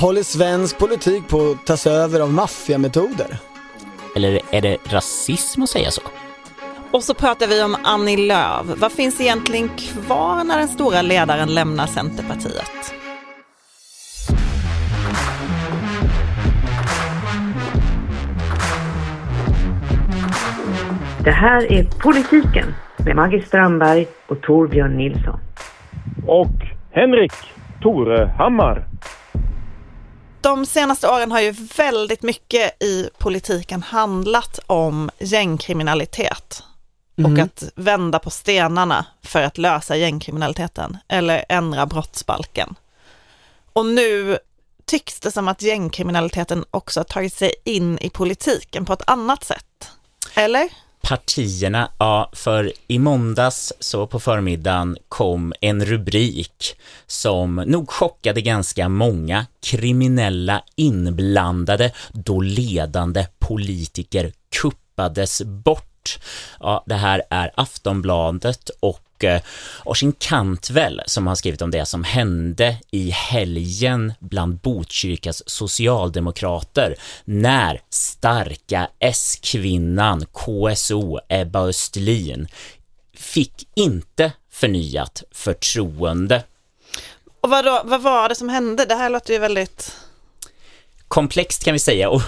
Håller svensk politik på att tas över av maffiametoder? Eller är det rasism att säga så? Och så pratar vi om Annie Lööf. Vad finns egentligen kvar när den stora ledaren lämnar Centerpartiet? Det här är Politiken med Maggie Strandberg och Torbjörn Nilsson. Och Henrik Torehammar. De senaste åren har ju väldigt mycket i politiken handlat om gängkriminalitet och att vända på stenarna för att lösa gängkriminaliteten eller ändra brottsbalken. Och nu tycks det som att gängkriminaliteten också har tagit sig in i politiken på ett annat sätt. Eller? Partierna, ja, för i måndags så på förmiddagen kom en rubrik som nog chockade ganska många kriminella inblandade då ledande politiker kuppades bort. Ja, det här är Aftonbladet och eh, Orsin Kantvel som har skrivit om det som hände i helgen bland Botkyrkas socialdemokrater när starka S-kvinnan KSO Ebba Östlin fick inte förnyat förtroende. Och vad, då, vad var det som hände? Det här låter ju väldigt... Komplext kan vi säga och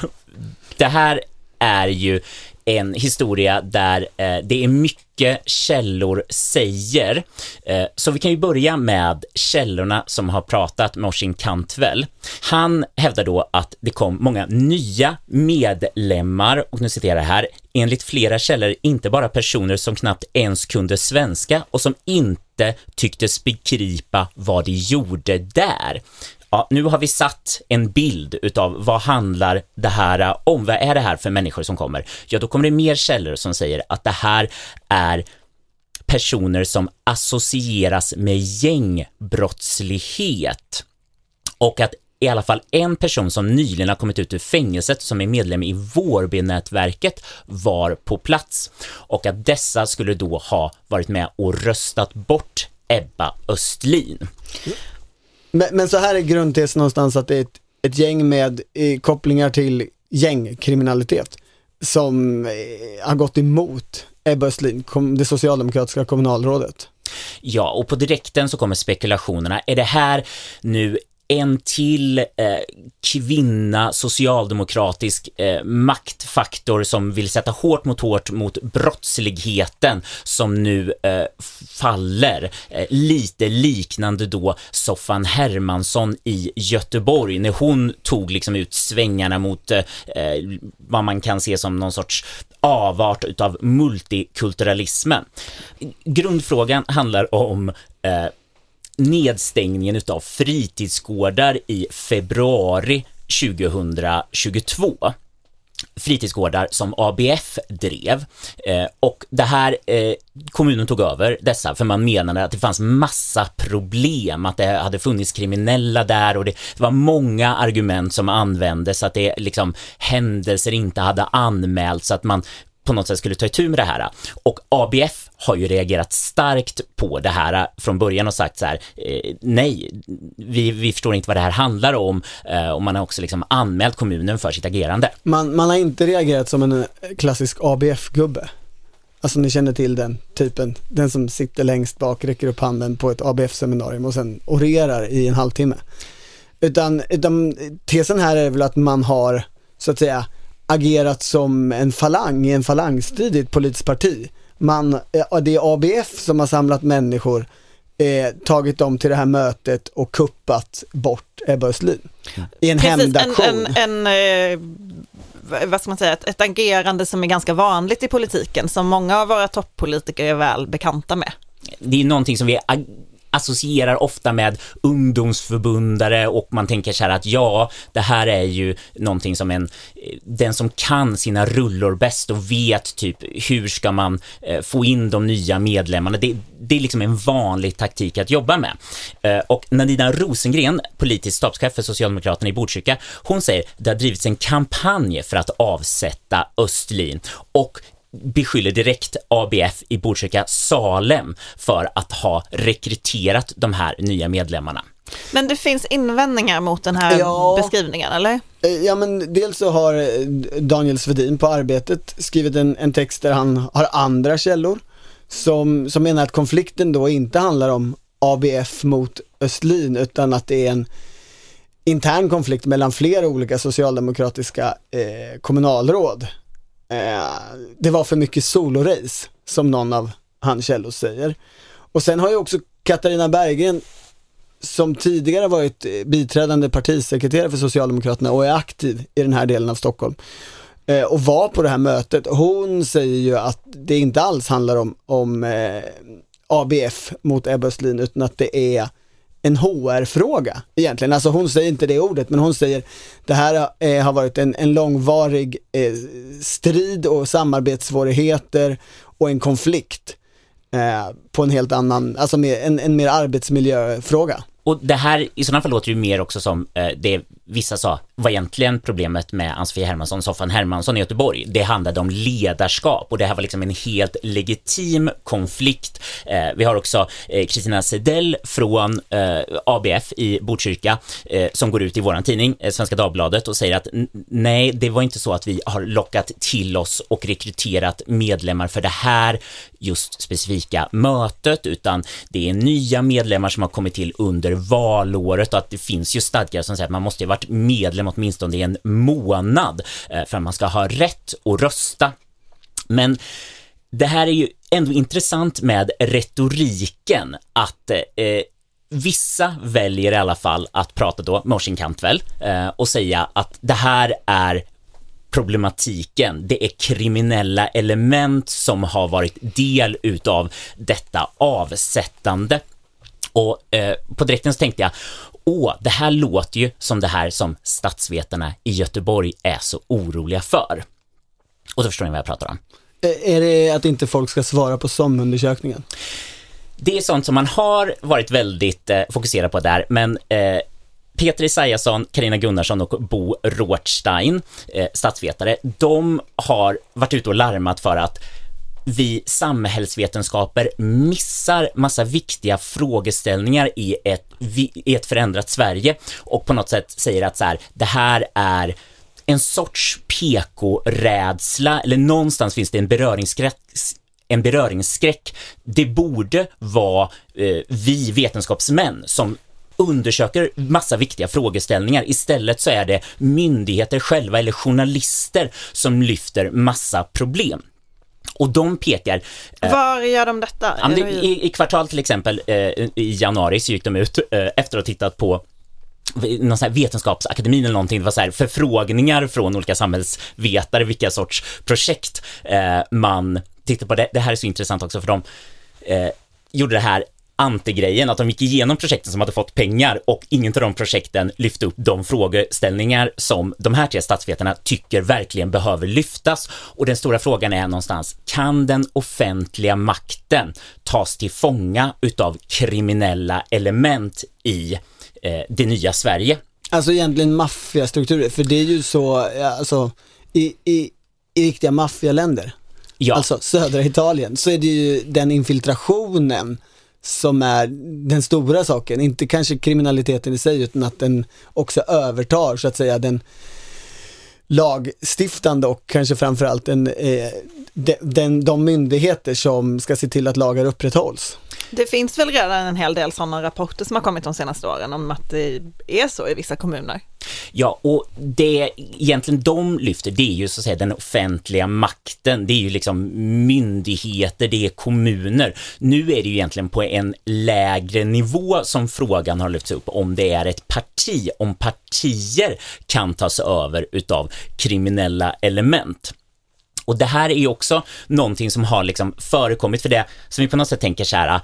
det här är ju en historia där eh, det är mycket källor säger. Eh, så vi kan ju börja med källorna som har pratat med Oisin Kantvel. Han hävdar då att det kom många nya medlemmar och nu citerar jag här, enligt flera källor inte bara personer som knappt ens kunde svenska och som inte tycktes begripa vad de gjorde där. Ja, nu har vi satt en bild utav vad handlar det här om? Vad är det här för människor som kommer? Ja, då kommer det mer källor som säger att det här är personer som associeras med gängbrottslighet och att i alla fall en person som nyligen har kommit ut ur fängelset som är medlem i Vårbynätverket var på plats och att dessa skulle då ha varit med och röstat bort Ebba Östlin. Men, men så här är grundtesen någonstans att det är ett, ett gäng med eh, kopplingar till gängkriminalitet som eh, har gått emot Ebba Östlin, det socialdemokratiska kommunalrådet. Ja, och på direkten så kommer spekulationerna. Är det här nu en till eh, kvinna, socialdemokratisk eh, maktfaktor som vill sätta hårt mot hårt mot brottsligheten som nu eh, faller. Eh, lite liknande då Soffan Hermansson i Göteborg när hon tog liksom ut svängarna mot eh, eh, vad man kan se som någon sorts avart utav multikulturalismen. Grundfrågan handlar om eh, nedstängningen utav fritidsgårdar i februari 2022 fritidsgårdar som ABF drev. Eh, och det här, eh, kommunen tog över dessa för man menade att det fanns massa problem, att det hade funnits kriminella där och det, det var många argument som användes, att det liksom händelser inte hade anmälts, att man på något sätt skulle ta itu med det här. Och ABF har ju reagerat starkt på det här från början och sagt så här, eh, nej, vi, vi förstår inte vad det här handlar om eh, och man har också liksom anmält kommunen för sitt agerande. Man, man har inte reagerat som en eh, klassisk ABF-gubbe. Alltså ni känner till den typen, den som sitter längst bak, räcker upp handen på ett ABF-seminarium och sen orerar i en halvtimme. Utan, utan tesen här är väl att man har, så att säga, agerat som en falang i en falangstrid i ett politiskt parti. Man, eh, det är ABF som har samlat människor, eh, tagit dem till det här mötet och kuppat bort Ebba Östlin. I en Precis, hämndaktion. en, en, en eh, vad ska man säga, ett, ett agerande som är ganska vanligt i politiken, som många av våra toppolitiker är väl bekanta med. Det är någonting som vi associerar ofta med ungdomsförbundare och man tänker så här att ja, det här är ju någonting som en, den som kan sina rullor bäst och vet typ hur ska man eh, få in de nya medlemmarna. Det, det är liksom en vanlig taktik att jobba med. Eh, och Nadina Rosengren, politisk stabschef för Socialdemokraterna i Botkyrka, hon säger det har drivits en kampanj för att avsätta Östlin och beskyller direkt ABF i Botkyrka Salem för att ha rekryterat de här nya medlemmarna. Men det finns invändningar mot den här Ja. beskrivningen, eller? Eh, Ja men dels så har eh, Daniel Svedin på Arbetet skrivit en, en text där han har andra källor som, som menar att konflikten då inte handlar om ABF mot Östlin utan att det är en intern konflikt mellan flera olika socialdemokratiska eh, kommunalråd. Eh, det var för mycket solorace som någon av hans källor säger. Och sen har ju också Katarina Berggren som tidigare varit biträdande partisekreterare för Socialdemokraterna och är aktiv i den här delen av Stockholm eh, och var på det här mötet. Hon säger ju att det inte alls handlar om, om eh, ABF mot Ebba Östlin utan att det är en HR-fråga egentligen. Alltså hon säger inte det ordet men hon säger det här eh, har varit en, en långvarig eh, strid och samarbetssvårigheter och en konflikt eh, på en helt annan, alltså mer, en, en mer arbetsmiljöfråga. Och det här, i sådana fall låter det ju mer också som eh, det vissa sa var egentligen problemet med Ann-Sofie Hermansson, Soffan Hermansson i Göteborg. Det handlade om ledarskap och det här var liksom en helt legitim konflikt. Eh, vi har också eh, Kristina Sedell från eh, ABF i Botkyrka eh, som går ut i våran tidning, eh, Svenska Dagbladet och säger att nej, det var inte så att vi har lockat till oss och rekryterat medlemmar för det här just specifika mötet, utan det är nya medlemmar som har kommit till under valåret och att det finns ju stadgar som säger att man måste ha varit medlem åtminstone i en månad eh, för att man ska ha rätt att rösta. Men det här är ju ändå intressant med retoriken, att eh, eh vissa väljer i alla fall att prata då, Morsin Cantwell, eh, och säga att det här är problematiken. Det är kriminella element som har varit del utav detta avsättande. Och eh, på direkten så tänkte jag, åh, det här låter ju som det här som statsvetarna i Göteborg är så oroliga för. Och då förstår ni vad jag pratar om. Eh, Är det att inte folk ska svara på SOM-undersökningen? Det är sånt som man har varit väldigt eh, fokuserad på där, men eh, Peter Isaiasson, Karina Gunnarsson och Bo Rothstein, eh, statsvetare, de har varit ute och larmat för att vi samhällsvetenskaper missar massa viktiga frågeställningar i ett, i ett förändrat Sverige och på något sätt säger att så här, det här är en sorts PK-rädsla, eller någonstans finns det en beröringsskräck en beröringsskräck. Det borde vara eh, vi vetenskapsmän som undersöker massa viktiga frågeställningar. Istället så är det myndigheter själva eller journalister som lyfter massa problem. Och de pekar Var gör de detta? Ja, det, i, I kvartal till exempel, eh, i januari så gick de ut eh, efter att ha tittat på någon sån här vetenskapsakademin eller någonting, det var så här förfrågningar från olika samhällsvetare, vilka sorts projekt eh, man tittar på. Det, det här är så intressant också för de eh, gjorde det här antigrejen, att de gick igenom projekten som hade fått pengar och ingen av de projekten lyfte upp de frågeställningar som de här tre statsvetarna tycker verkligen behöver lyftas. Och den stora frågan är någonstans, kan den offentliga makten tas till fånga utav kriminella element i eh, det nya Sverige? Alltså egentligen maffiastrukturer, för det är ju så, alltså i, i, i riktiga maffialänder, Ja, alltså södra Italien, så är det ju den infiltrationen som är den stora saken, inte kanske kriminaliteten i sig utan att den också övertar så att säga den lagstiftande och kanske framförallt den, eh, de, den, de myndigheter som ska se till att lagar upprätthålls. Det finns väl redan en hel del sådana rapporter som har kommit de senaste åren om att det är så i vissa kommuner. Ja, och det egentligen de lyfter, det är ju så att säga den offentliga makten. Det är ju liksom myndigheter, det är kommuner. Nu är det ju egentligen på en lägre nivå som frågan har lyfts upp om det är ett parti, om partier kan tas över utav kriminella element. Och det här är också någonting som har liksom förekommit för det som vi på något sätt tänker så här,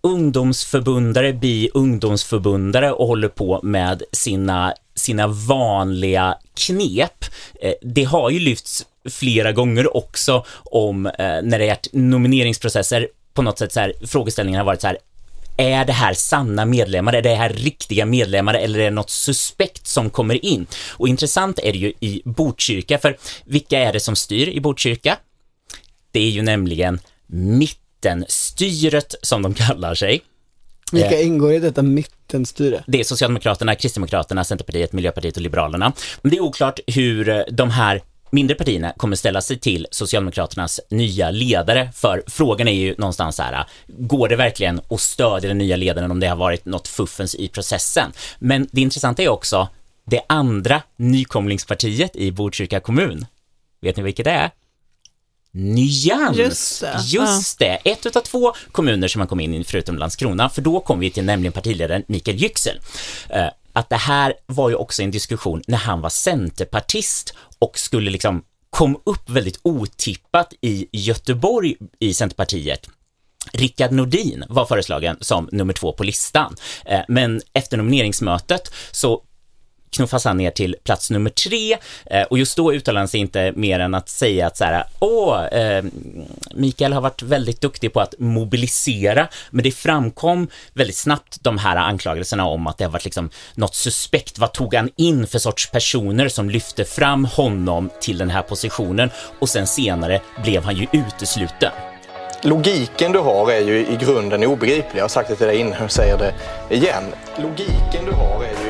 ungdomsförbundare blir ungdomsförbundare och håller på med sina, sina vanliga knep. Eh, det har ju lyfts flera gånger också om eh, när det är nomineringsprocesser på något sätt så här, frågeställningen har varit så här, är det här sanna medlemmar? Är det här riktiga medlemmar eller är det något suspekt som kommer in? Och intressant är det ju i Botkyrka, för vilka är det som styr i Botkyrka? Det är ju nämligen mittenstyret som de kallar sig. Vilka Eh. ingår i detta mittenstyre? Det är Socialdemokraterna, Kristdemokraterna, Centerpartiet, Miljöpartiet och Liberalerna. Men det är oklart hur de här mindre partierna kommer ställa sig till Socialdemokraternas nya ledare, för frågan är ju någonstans så här, går det verkligen att stödja den nya ledaren om det har varit något fuffens i processen? Men det intressanta är också det andra nykomlingspartiet i Botkyrka kommun. Vet ni vilket det är? Nyans! Just det. Just det. Ett utav två kommuner som man kom in i förutom Landskrona, för då kom vi till nämligen partiledaren Mikael Yüksel. Eh, Att det här var ju också en diskussion när han var centerpartist och skulle liksom kom upp väldigt otippat i Göteborg i Centerpartiet. Rickard Nordin var föreslagen som nummer två på listan, eh, men efter nomineringsmötet så knuffas han ner till plats nummer tre eh, och just då uttalar han sig inte mer än att säga att så här, åh, eh, Mikael har varit väldigt duktig på att mobilisera, men det framkom väldigt snabbt de här anklagelserna om att det har varit liksom något suspekt. Vad tog han in för sorts personer som lyfte fram honom till den här positionen? Och sen senare blev han ju utesluten. Logiken du har är ju i grunden obegriplig. Jag har sagt det till dig innan och säger det igen. Logiken du har är ju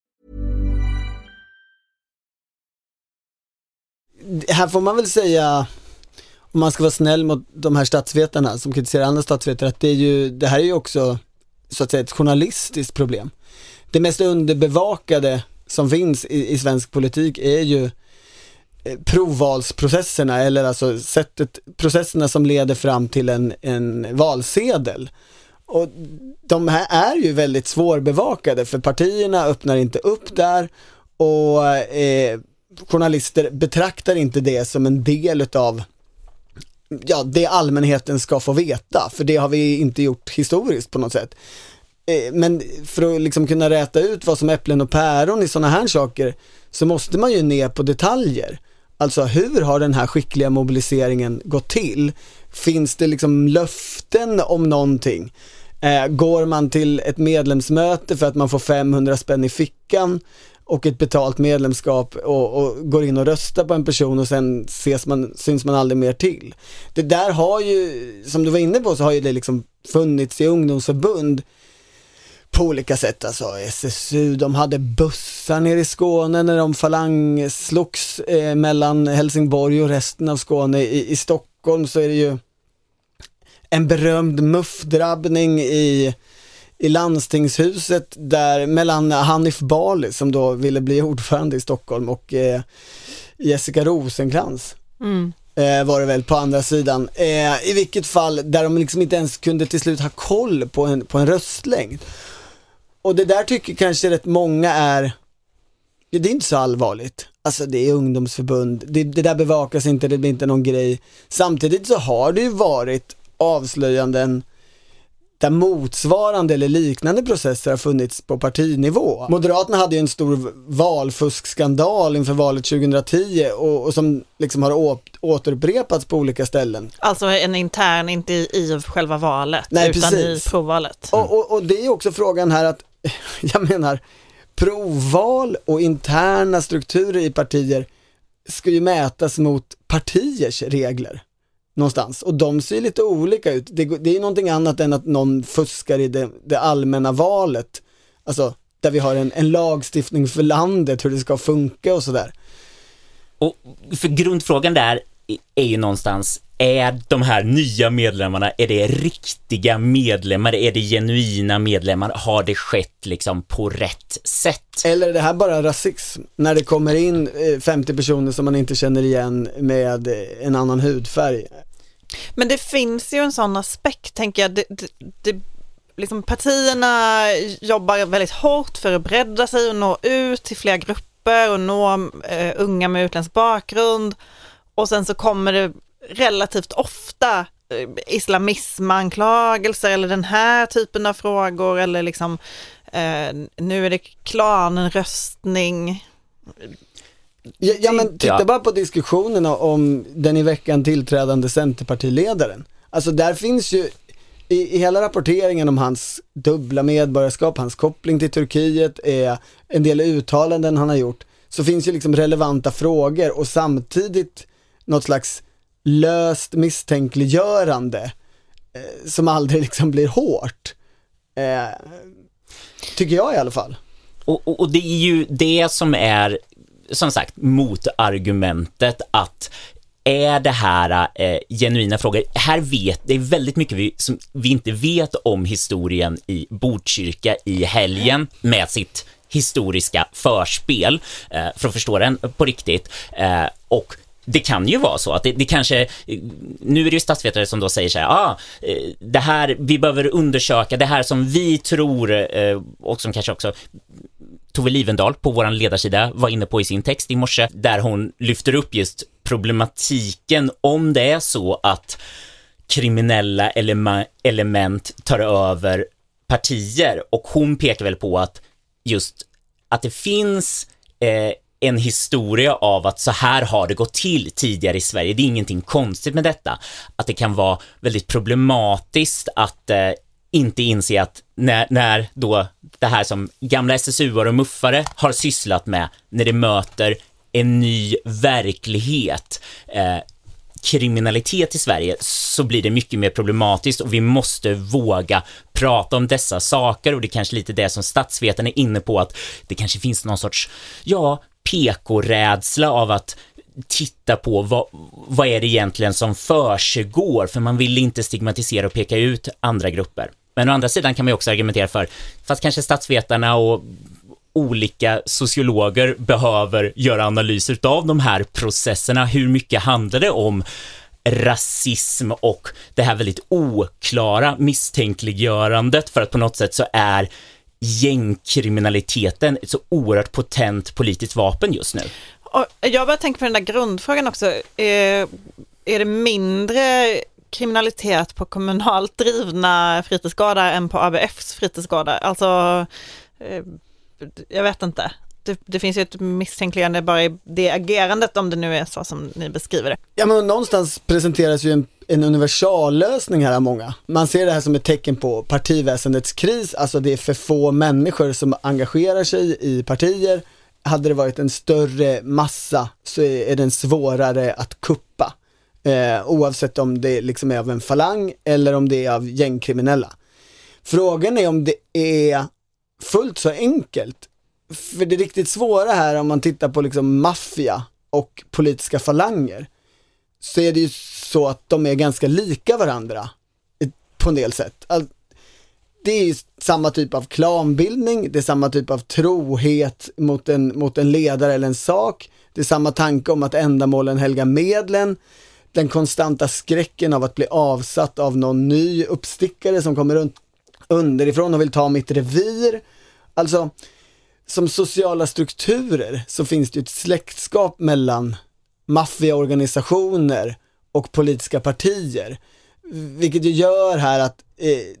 Här får man väl säga, om man ska vara snäll mot de här statsvetarna som kritiserar andra statsvetare, att det, är ju, det här är ju också så att säga ett journalistiskt problem. Det mest underbevakade som finns i, i svensk politik är ju eh, provvalsprocesserna eller alltså sättet, processerna som leder fram till en, en valsedel. Och de här är ju väldigt svårbevakade för partierna öppnar inte upp där och eh, journalister betraktar inte det som en del utav ja, det allmänheten ska få veta, för det har vi inte gjort historiskt på något sätt. Eh, men för att liksom kunna räta ut vad som är äpplen och päron i sådana här saker så måste man ju ner på detaljer. Alltså hur har den här skickliga mobiliseringen gått till? Finns det liksom löften om någonting? Eh, går man till ett medlemsmöte för att man får 500 spänn i fickan och ett betalt medlemskap och, och går in och röstar på en person och sen ses man, syns man aldrig mer till. Det där har ju, som du var inne på, så har ju det liksom funnits i ungdomsförbund på olika sätt. Alltså SSU, de hade bussar nere i Skåne när de falangslogs eh, mellan Helsingborg och resten av Skåne. I, I Stockholm så är det ju en berömd muffdrabbning i, i landstingshuset där mellan Hanif Bali som då ville bli ordförande i Stockholm och eh, Jessica Rosenkrantz Mm. eh, var det väl på andra sidan. Eh, I vilket fall där de liksom inte ens kunde till slut ha koll på en, på en röstlängd. Och det där tycker kanske rätt många är, det är inte så allvarligt. Alltså det är ungdomsförbund, det, det där bevakas inte, det blir inte någon grej. Samtidigt så har det ju varit avslöjanden där motsvarande eller liknande processer har funnits på partinivå. Moderaterna hade ju en stor valfuskskandal inför valet 2010 och, och som liksom har återupprepats på olika ställen. Alltså en intern, inte i, i själva valet, Nej, utan precis. i provvalet. Och, och, och det är också frågan här att, jag menar, provval och interna strukturer i partier ska ju mätas mot partiers regler någonstans och de ser lite olika ut. Det, det är ju någonting annat än att någon fuskar i det, det allmänna valet, alltså där vi har en, en lagstiftning för landet, hur det ska funka och sådär. Och för grundfrågan där är ju någonstans, är de här nya medlemmarna, är det riktiga medlemmar? Är det genuina medlemmar? Har det skett liksom på rätt sätt? Eller är det här bara rasism? När det kommer in eh, 50 personer som man inte känner igen med eh, en annan hudfärg. Men det finns ju en sån aspekt, tänker jag. Det, det, det, liksom partierna jobbar väldigt hårt för att bredda sig och nå ut till fler grupper grupper och nå eh, unga med utländsk bakgrund. Och sen så kommer det relativt ofta eh, islamismanklagelser eller den här typen av frågor eller liksom eh, nu är det klanröstning. Ja, ja men titta Ja. bara på diskussionerna om den i veckan tillträdande Centerpartiledaren. Alltså där finns ju i, i hela rapporteringen om hans dubbla medborgarskap, hans koppling till Turkiet, eh, en del uttalanden han har gjort, så finns ju liksom relevanta frågor och samtidigt något slags löst misstänkliggörande eh, som aldrig liksom blir hårt. Eh, tycker jag i alla fall. Och, och, och det är ju det som är, som sagt, motargumentet att är det här eh, genuina frågor? Här vet, det är väldigt mycket vi, som vi inte vet om historien i Botkyrka i helgen med sitt historiska förspel eh, för att förstå den på riktigt. Eh, och det kan ju vara så att det, det kanske, nu är det ju statsvetare som då säger så här, ah, eh, det här, vi behöver undersöka det här som vi tror eh, och som kanske också Tove Livendal på vår ledarsida var inne på i sin text i morse, där hon lyfter upp just problematiken om det är så att kriminella elema- element tar över partier. Och hon pekar väl på att just att det finns eh, en historia av att så här har det gått till tidigare i Sverige. Det är ingenting konstigt med detta. Att det kan vara väldigt problematiskt att eh, inte inse att när, när då det här som gamla SSU-are och muffare har sysslat med, när det möter en ny verklighet, eh, kriminalitet i Sverige så blir det mycket mer problematiskt och vi måste våga prata om dessa saker och det är kanske lite det som statsvetarna är inne på att det kanske finns någon sorts, ja, PK-rädsla av att titta på vad, vad är det egentligen som försiggår för man vill inte stigmatisera och peka ut andra grupper. Men å andra sidan kan man ju också argumentera för, fast kanske statsvetarna och olika sociologer behöver göra analyser av de här processerna. Hur mycket handlar det om rasism och det här väldigt oklara misstänkliggörandet för att på något sätt så är gängkriminaliteten ett så oerhört potent politiskt vapen just nu. Och jag bara tänker på den där grundfrågan också. Är, är det mindre kriminalitet på kommunalt drivna fritidsgårdar än på ABFs fritidsgårdar? Alltså, eh, jag vet inte. Det, det finns ju ett misstänkliggörande bara i det agerandet om det nu är så som ni beskriver det. Ja men någonstans presenteras ju en, en universallösning här av många. Man ser det här som ett tecken på partiväsendets kris, alltså det är för få människor som engagerar sig i partier. Hade det varit en större massa så är, den svårare att kuppa. Eh, oavsett om det liksom är av en falang eller om det är av gängkriminella. Frågan är om det är fullt så enkelt. För det riktigt svåra här om man tittar på liksom maffia och politiska falanger så är det ju så att de är ganska lika varandra på en del sätt. All, det är ju samma typ av klanbildning, det är samma typ av trohet mot en, mot en ledare eller en sak. Det är samma tanke om att ändamålen helgar medlen. Den konstanta skräcken av att bli avsatt av någon ny uppstickare som kommer runt underifrån och vill ta mitt revir. Alltså, som sociala strukturer så finns det ju ett släktskap mellan maffiaorganisationer och politiska partier. Vilket ju gör här att eh,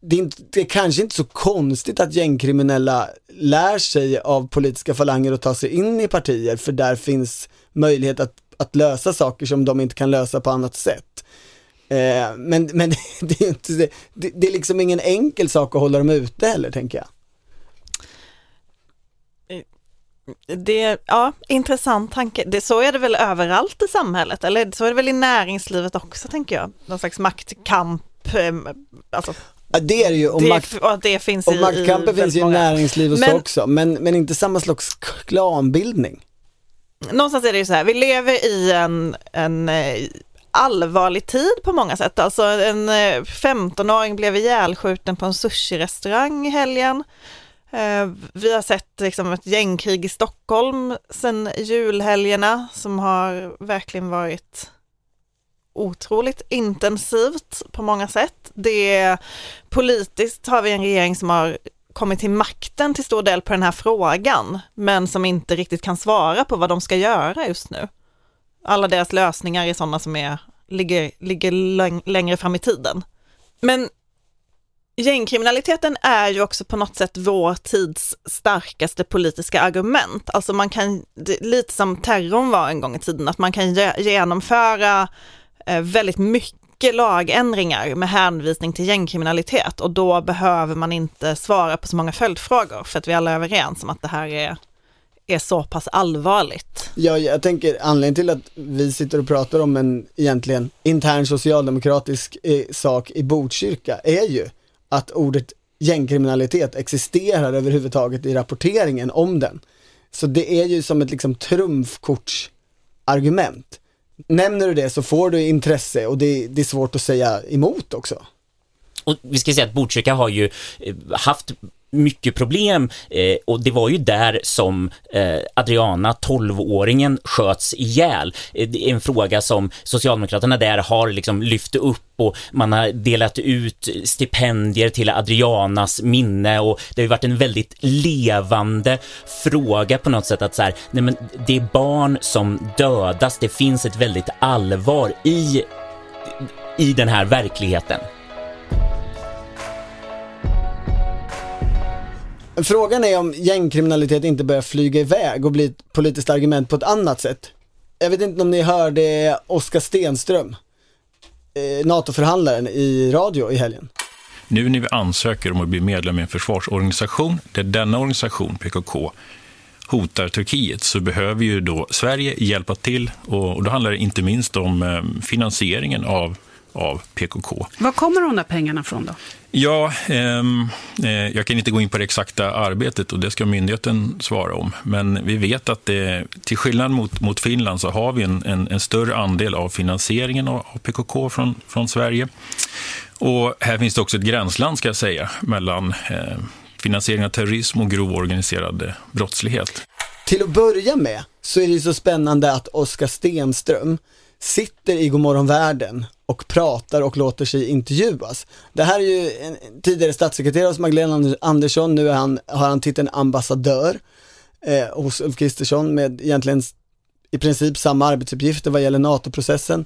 det, är inte, det är kanske inte så konstigt att gängkriminella lär sig av politiska falanger att ta sig in i partier för där finns möjlighet att, att lösa saker som de inte kan lösa på annat sätt. Eh, men men det, det, är inte, det, det är liksom ingen enkel sak att hålla dem ute heller tänker jag. Det, ja, intressant tanke. Det, så är det väl överallt i samhället, eller så är det väl i näringslivet också tänker jag. Någon slags maktkamp, eh, alltså, Ja, det är det ju, och, det, makt, och det finns och i, maktkampen i finns ju i väldigt många. näringsliv och så Men- också, men, men inte samma slags klanbildning. Någonstans är det ju så här, vi lever i en, en eh, allvarlig tid på många sätt. Alltså en eh, 15-åring blev ihjälskjuten på en sushi-restaurang i helgen. Eh, vi har sett liksom ett gängkrig i Stockholm sedan julhelgerna som har verkligen varit otroligt intensivt på många sätt. Det är, politiskt har vi en regering som har kommit till makten till stor del på den här frågan, men som inte riktigt kan svara på vad de ska göra just nu. Alla deras lösningar är sådana som är, ligger, ligger längre fram i tiden. Men gängkriminaliteten är ju också på något sätt vår tids starkaste politiska argument. Alltså man kan, lite som terrorn var en gång i tiden, att man kan genomföra eh, väldigt mycket lagändringar med hänvisning till gängkriminalitet och då behöver man inte svara på så många följdfrågor för att vi alla är överens om att det här är, är så pass allvarligt. Ja, jag tänker anledningen till att vi sitter och pratar om en egentligen intern socialdemokratisk eh, sak i Botkyrka är ju att ordet gängkriminalitet existerar överhuvudtaget i rapporteringen om den. Så det är ju som ett liksom trumfkortsargument. Nämner du det så får du intresse och det, det är svårt att säga emot också. Och vi ska säga att Botkyrka har ju eh, haft mycket problem eh, och det var ju där som eh, Adriana, 12-åringen, sköts ihjäl. Eh, det är en fråga som Socialdemokraterna där har liksom lyft upp och man har delat ut stipendier till Adrianas minne och det har ju varit en väldigt levande fråga på något sätt att så här, nej men det är barn som dödas, det finns ett väldigt allvar i, i den här verkligheten. Frågan är om gängkriminalitet inte börjar flyga iväg och bli ett politiskt argument på ett annat sätt. Jag vet inte om ni hörde Oskar Stenström, eh, NATO-förhandlaren i radio i helgen. Nu när vi ansöker om att bli medlem i en försvarsorganisation där denna organisation, PKK, hotar Turkiet så behöver ju då Sverige hjälpa till och, då handlar det inte minst om eh, finansieringen av, av PKK. Var kommer de där pengarna från då? Ja, ehm, eh, jag kan inte gå in på det exakta arbetet och det ska myndigheten svara om. Men vi vet att det, till skillnad mot, mot Finland så har vi en, en, en större andel av finansieringen av, av PKK från, från Sverige. Och här finns det också ett gränsland ska jag säga mellan eh, finansiering av terrorism och grov organiserad brottslighet. Till att börja med så är det så spännande att Oskar Stenström sitter i Gomorron Världen och pratar och låter sig intervjuas. Det här är ju en tidigare statssekreterare hos Magdalena Andersson, nu han, har han titeln ambassadör eh, hos Ulf Kristersson med egentligen i princip samma arbetsuppgifter vad gäller NATO-processen.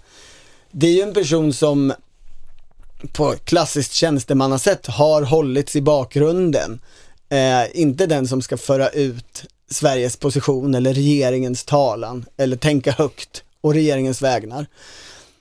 Det är ju en person som på klassiskt tjänstemannasätt har hållits i bakgrunden. Eh, inte den som ska föra ut Sveriges position eller regeringens talan eller tänka högt och regeringens vägnar.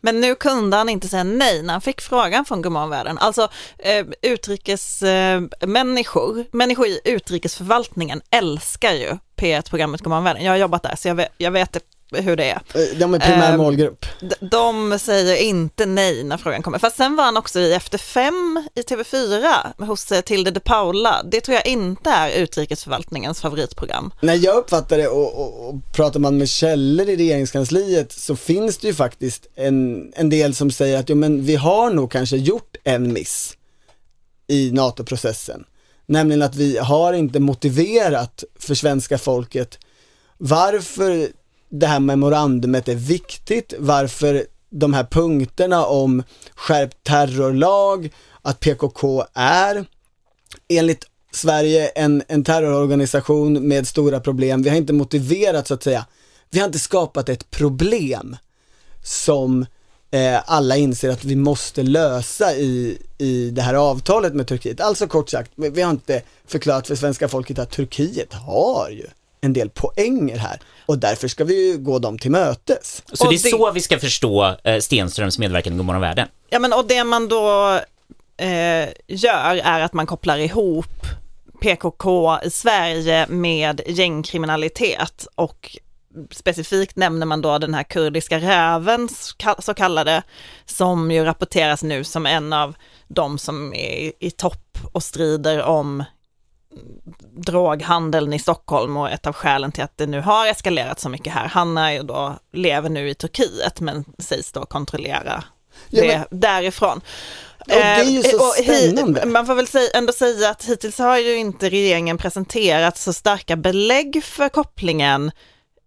Men nu kunde han inte säga nej när han fick frågan från Gummanvärlden. Alltså eh, utrikesmänniskor, eh, människor i utrikesförvaltningen älskar ju P1-programmet Gummanvärlden. Jag har jobbat där så jag vet, jag vet hur det är. Eh, de är primär ehm, målgrupp. De säger inte nej när frågan kommer. Fast sen var han också i Efter fem i TV4 hos eh, Tilde de Paula. Det tror jag inte är utrikesförvaltningens favoritprogram. När jag uppfattar det och, och, och pratar man med källor i regeringskansliet så finns det ju faktiskt en, en del som säger att jo, men vi har nog kanske gjort en miss i NATO-processen. Nämligen att vi har inte motiverat för svenska folket varför det här memorandumet är viktigt, varför de här punkterna om skärpt terrorlag, att PKK är enligt Sverige en, en terrororganisation med stora problem. Vi har inte motiverat så att säga, vi har inte skapat ett problem som eh, alla inser att vi måste lösa i, i det här avtalet med Turkiet. Alltså kort sagt, vi har inte förklarat för svenska folket att Turkiet har ju en del poänger här och därför ska vi ju gå dem till mötes. Så och det är det... så vi ska förstå eh, Stenströms medverkan i Godmorgon Världen? Ja men och det man då eh, gör är att man kopplar ihop PKK i Sverige med gängkriminalitet och specifikt nämner man då den här kurdiska räven så kallade, som ju rapporteras nu som en av de som är i topp och strider om droghandeln i Stockholm och ett av skälen till att det nu har eskalerat så mycket här. Han är ju då, lever nu i Turkiet men sägs då kontrollera ja, det men... därifrån. Och det är ju så eh, spännande. Man får väl säga, ändå säga att hittills har ju inte regeringen presenterat så starka belägg för kopplingen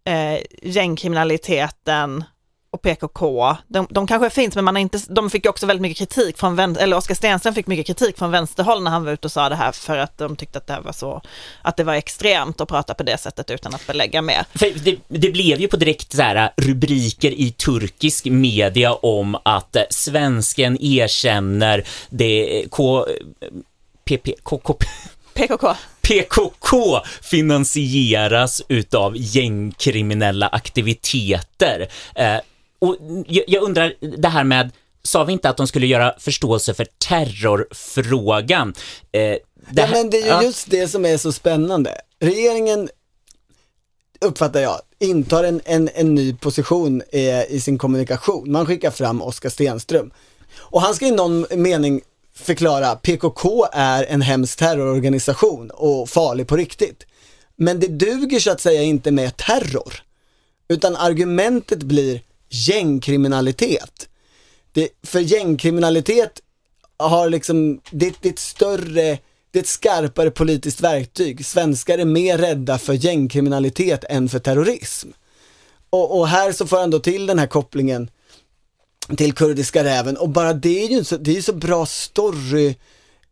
eh, gängkriminaliteten och PKK, de, de kanske finns men man har inte, de fick också väldigt mycket kritik från vänster, eller Oskar Stenström fick mycket kritik från vänsterhåll när han var ute och sa det här för att de tyckte att det här var så, att det var extremt att prata på det sättet utan att belägga. För det, det blev ju på direkt så här, rubriker i turkisk media om att eh, svensken erkänner det K... PP, KK, PKK. PKK finansieras utav gängkriminella aktiviteter. Eh, och jag, jag undrar, det här med, sa vi inte att de skulle göra förståelse för terrorfrågan? Eh, det Ja, här- men det är ju ja. just det som är så spännande. Regeringen, uppfattar jag, intar en, en, en ny position eh, i sin kommunikation. Man skickar fram Oskar Stenström. Och han ska i någon mening förklara, PKK är en hemsk terrororganisation och farlig på riktigt. Men det duger så att säga inte med terror. Utan argumentet blir gängkriminalitet. Det, för gängkriminalitet har liksom, det, det är ett större, det är ett skarpare politiskt verktyg. Svenskar är mer rädda för gängkriminalitet än för terrorism. Och, och här så får han då till den här kopplingen till kurdiska räven och bara det är ju så, det är så bra story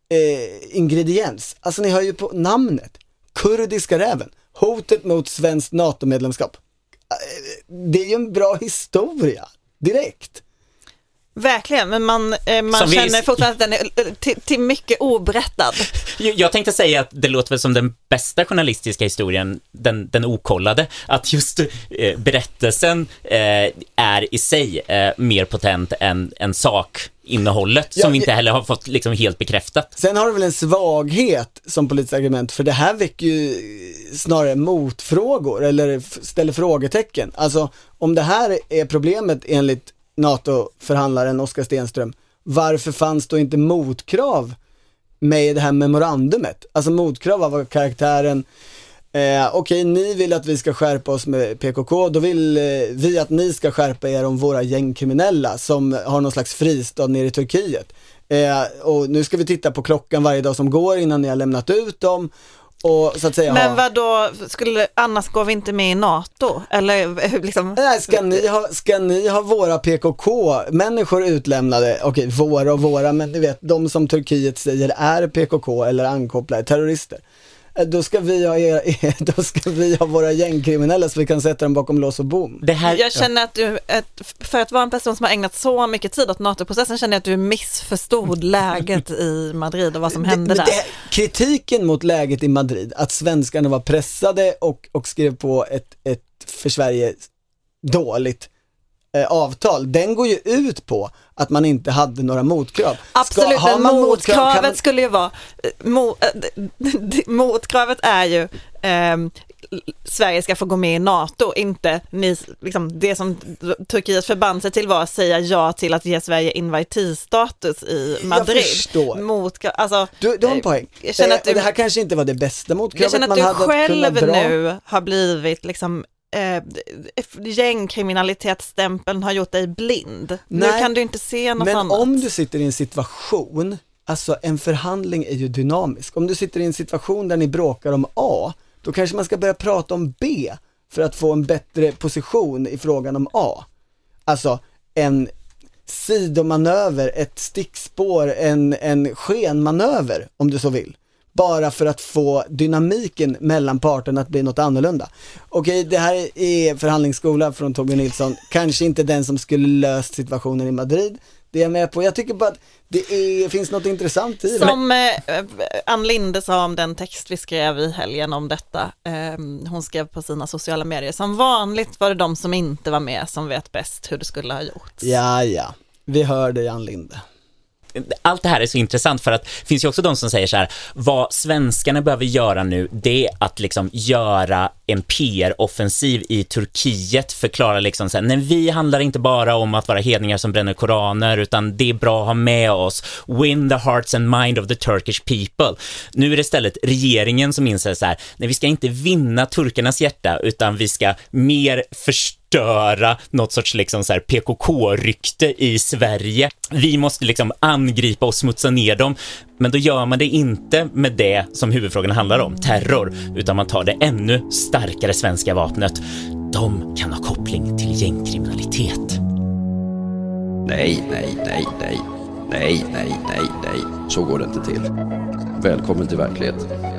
eh, ingrediens. Alltså ni hör ju på namnet. Kurdiska räven. Hotet mot svenskt NATO-medlemskap. Eh, Det är ju en bra historia, direkt. Verkligen, men man, eh, man Som vi- känner fortfarande att den är eh, till, till mycket oberättad. Jag tänkte säga att det låter väl som den bästa journalistiska historien, den, den okollade, att just eh, berättelsen eh, är i sig eh, mer potent än, än sakinnehållet, Ja, som vi inte heller har fått liksom helt bekräftat. Sen har det väl en svaghet som politiskt argument, för det här väcker ju snarare motfrågor eller ställer frågetecken. Alltså om det här är problemet enligt NATO-förhandlaren Oskar Stenström, varför fanns då inte motkrav med i det här memorandumet? Alltså motkrav av karaktären Eh, Okej, ni vill att vi ska skärpa oss med PKK, då vill eh, vi att ni ska skärpa er om våra gängkriminella som har någon slags fristad nere i Turkiet. Eh, och nu ska vi titta på klockan varje dag som går innan ni har lämnat ut dem. Och så att säga Men vad då skulle, annars går vi inte med i NATO? Eller eh, liksom, Nej, ska ni ha, ska ni ha våra PKK-människor utlämnade? Okej, våra och våra, men ni vet, de som Turkiet säger är PKK eller ankopplade terrorister. Eh, Då ska vi ha, er, då ska vi ha våra gängkriminella så vi kan sätta dem bakom lås och bom. Det här, jag känner att du, för att vara en person som har ägnat så mycket tid åt NATO-processen känner jag att du missförstod läget i Madrid och vad som hände Det- där. det- kritiken mot läget i Madrid, att svenskarna var pressade och, och skrev på ett, ett för Sverige dåligt avtal, den går ju ut på att man inte hade några motkrav. Ska- Absolut, har men man motkrav motkravet man- skulle ju vara, eh, mo, eh, motkravet är ju ehm, Sverige ska få gå med i NATO, inte ni, liksom, det som Turkiet förband sig till var att säga ja till att ge Sverige invitee-status i Madrid. förstår. Motkrav, alltså, Du, du har en eh, poäng. Jag känner att Eh, du, det här kanske inte var det bästa jag motkravet känner att man du hade själv nu har blivit liksom eh, gängkriminalitetsstämpeln har gjort dig blind. Nu Nej, kan du inte se något Men annat. om du sitter i en situation, alltså en förhandling är ju dynamisk. Om du sitter i en situation där ni bråkar om A, då kanske man ska börja prata om B för att få en bättre position i frågan om A. Alltså en sidomanöver, ett stickspår, en, en skenmanöver om du så vill. Bara för att få dynamiken mellan parterna att bli något annorlunda. Okej, det här är förhandlingsskola från Torbjörn Nilsson, kanske inte den som skulle löst situationen i Madrid, det är jag med på. Jag tycker bara att det är, finns något intressant i det. Som eh, Ann Linde sa om den text vi skrev i helgen om detta, eh, hon skrev på sina sociala medier, som vanligt var det de som inte var med som vet bäst hur det skulle ha gjorts. Ja, ja, vi hör dig Ann Linde allt det här är så intressant för att det finns ju också de som säger så här, vad svenskarna behöver göra nu, det är att liksom göra en PR-offensiv i Turkiet, förklara liksom så här, nej vi handlar inte bara om att vara hedningar som bränner koraner, utan det är bra att ha med oss, win the hearts and mind of the Turkish people. Nu är det istället regeringen som inser så här, nej vi ska inte vinna turkarnas hjärta, utan vi ska mer förstå förstöra något sorts liksom så här PKK-rykte i Sverige. Vi måste liksom angripa och smutsa ner dem, men då gör man det inte med det som huvudfrågan handlar om, terror, utan man tar det ännu starkare svenska vapnet. De kan ha koppling till gängkriminalitet. Nej, nej, nej, nej. Nej, nej, nej, nej. Så går det inte till. Välkommen till verkligheten.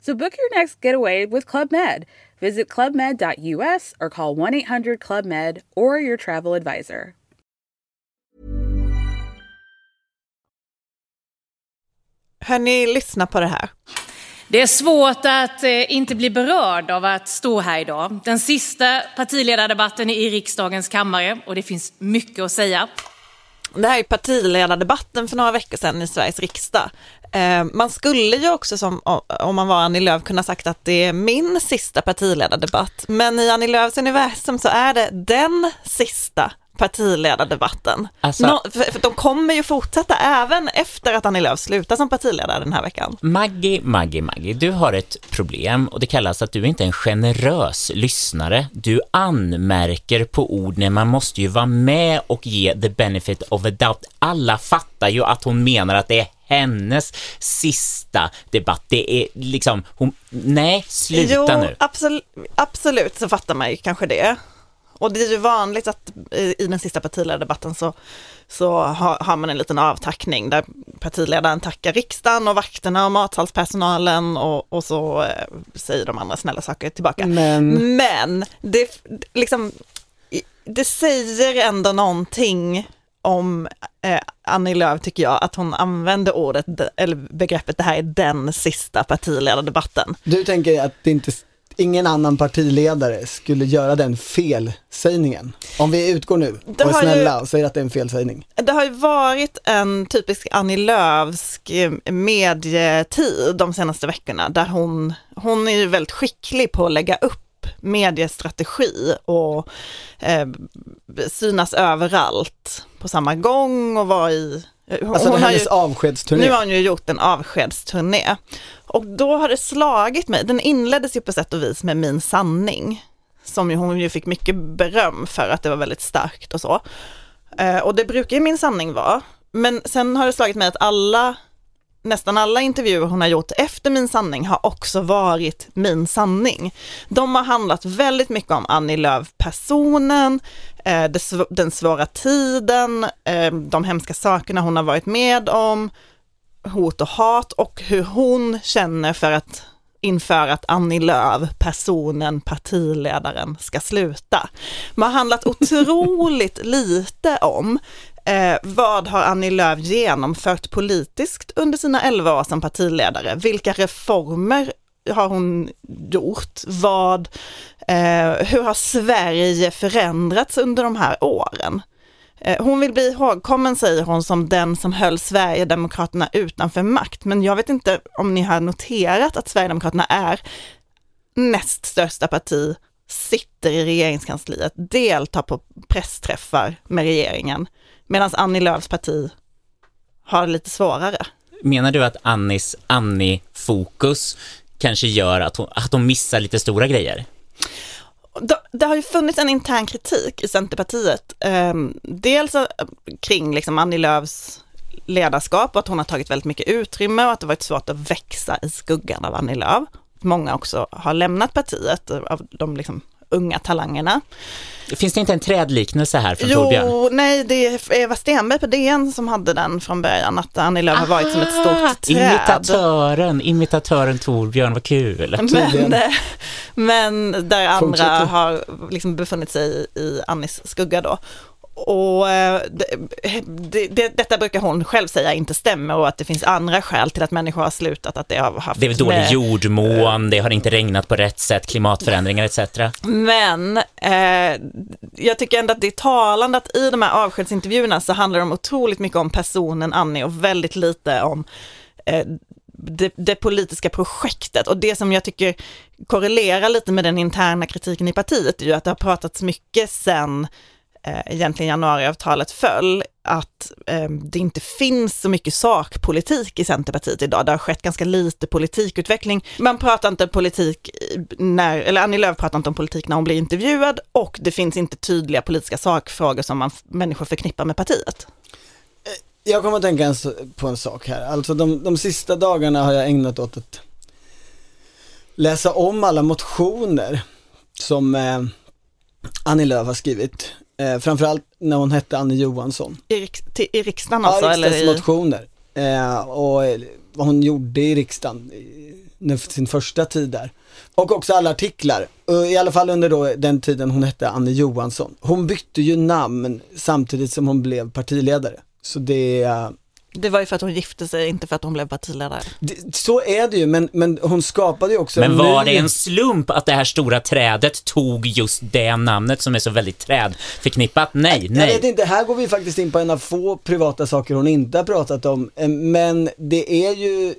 So book your next getaway with Club Med. Visit clubmed.us or call 1 800 Club Med or your travel advisor. Hörni, lyssna på det här. Det är svårt att eh, inte bli berörd av att stå här idag. Den sista partiledardebatten i riksdagens kammare och det finns mycket att säga. Det här är partiledardebatten för några veckor sedan i Sveriges riksdag. Eh, man skulle ju också som om man var Annie Lööf kunna sagt att det är min sista partiledardebatt, men i Annie Lööfs universum så är det den sista partiledardebatten. Alltså- Nå, för, för de kommer ju fortsätta även efter att Annie Lööf slutar som partiledare den här veckan. Maggie, Maggie, Maggie, du har ett problem och det kallas att du inte är en generös lyssnare. Du anmärker på ord när man måste ju vara med och ge the benefit of a doubt. Alla fattar ju att hon menar att det är hennes sista debatt. Det är liksom, hon, nej, sluta jo, nu. Absolut, absolut så fattar man ju kanske det. Och det är ju vanligt att i, den sista partiledardebatten så, så har, har, man en liten avtackning där partiledaren tackar riksdagen och vakterna och matsalspersonalen och, och så eh, säger de andra snälla saker tillbaka. Men, Men det, liksom, det säger ändå någonting om eh, Annie Lööf tycker jag, att hon använder ordet, eller begreppet det här är den sista partiledardebatten. du tänker att det inte, ingen annan partiledare skulle göra den felsägningen? Om vi utgår nu Det och är har ju- snälla och säger att det är en felsägning. Det har ju varit en typisk Annie Lööfsk eh, medietid de senaste veckorna där hon, hon är ju väldigt skicklig på att lägga upp mediestrategi och eh, synas överallt på samma gång och vara i... Hon, Alltså hon hennes ju, avskedsturné. nu har hon ju gjort en avskedsturné och då har det slagit mig, den inleddes ju på sätt och vis med Min sanning, som ju hon ju fick mycket beröm för att det var väldigt starkt och så. Eh, och det brukar ju Min sanning vara, men sen har det slagit mig att alla, nästan alla intervjuer hon har gjort efter Min sanning har också varit Min sanning. De har handlat väldigt mycket om Annie Lööf personen, eh, den svåra tiden, eh, de hemska sakerna hon har varit med om, hot och hat och hur hon känner för att inför att Annie Lööf, personen, partiledaren, ska sluta. Man har handlat otroligt lite om eh, vad har Annie Lööf genomfört politiskt under sina 11 år som partiledare? Vilka reformer har hon gjort? Vad, eh, hur har Sverige förändrats under de här åren? Eh, Hon vill bli ihågkommen, säger hon, som den som höll Sverigedemokraterna utanför makt. Men jag vet inte om ni har noterat att Sverigedemokraterna är näst största parti, sitter i regeringskansliet, deltar på pressträffar med regeringen, medan Annie Lööfs parti har det lite svårare. Menar du att Annis Annie-fokus kanske gör att hon, att hon missar lite stora grejer? Det, har ju funnits en intern kritik i Centerpartiet. Eh, dels kring liksom Annie Lööfs ledarskap och att hon har tagit väldigt mycket utrymme och att det varit svårt att växa i skuggan av Annie Lööf. Många också har lämnat partiet av de liksom unga talangerna. Finns det inte en trädliknelse här från Torbjörn? Jo, nej, det är Eva Stenberg på DN som hade den från början, att Annie Lööf har varit som ett stort träd. Imitatören, imitatören Torbjörn, vad kul. Men, men där andra Fortsätter. har liksom befunnit sig i, i Annis skugga då. Och eh, det, det, det, detta brukar hon själv säga inte stämmer och att det finns andra skäl till att människor har slutat, att det har haft Det är dålig med- jordmån, det har inte regnat på rätt sätt, klimatförändringar etc. Men eh, jag tycker ändå att det är talande att i de här avskedsintervjuerna så handlar de otroligt mycket om personen Annie och väldigt lite om eh, det, det, politiska projektet. Och det som jag tycker korrelerar lite med den interna kritiken i partiet är ju att det har pratats mycket sen eh, egentligen januariavtalet föll, att eh, det inte finns så mycket sakpolitik i Centerpartiet idag. Det har skett ganska lite politikutveckling. Man pratar inte politik när, eller Annie Lööf pratar inte om politik när hon blir intervjuad och det finns inte tydliga politiska sakfrågor som man, människor förknippar med partiet. Eh, jag kommer att tänka på en sak här. Alltså de, de sista dagarna har jag ägnat åt att läsa om alla motioner som eh, Annie Lööf har skrivit Eh, framförallt när hon hette Annie Johansson. I, till, i riksdagen alltså? Ja, riksdagsmotioner. Eh, och vad hon gjorde i riksdagen, i sin första tid där. Och också alla artiklar, i alla fall under då den tiden hon hette Annie Johansson. Hon bytte ju namn samtidigt som hon blev partiledare. Så det, det var ju för att hon gifte sig, inte för att hon blev partiledare. Det, så är det ju, men, men hon skapade ju också Men var ny... det en slump att det här stora trädet tog just det namnet som är så väldigt trädförknippat? Nej, nej. Jag vet inte, här går vi faktiskt in på en av få privata saker hon inte har pratat om, eh, men det är ju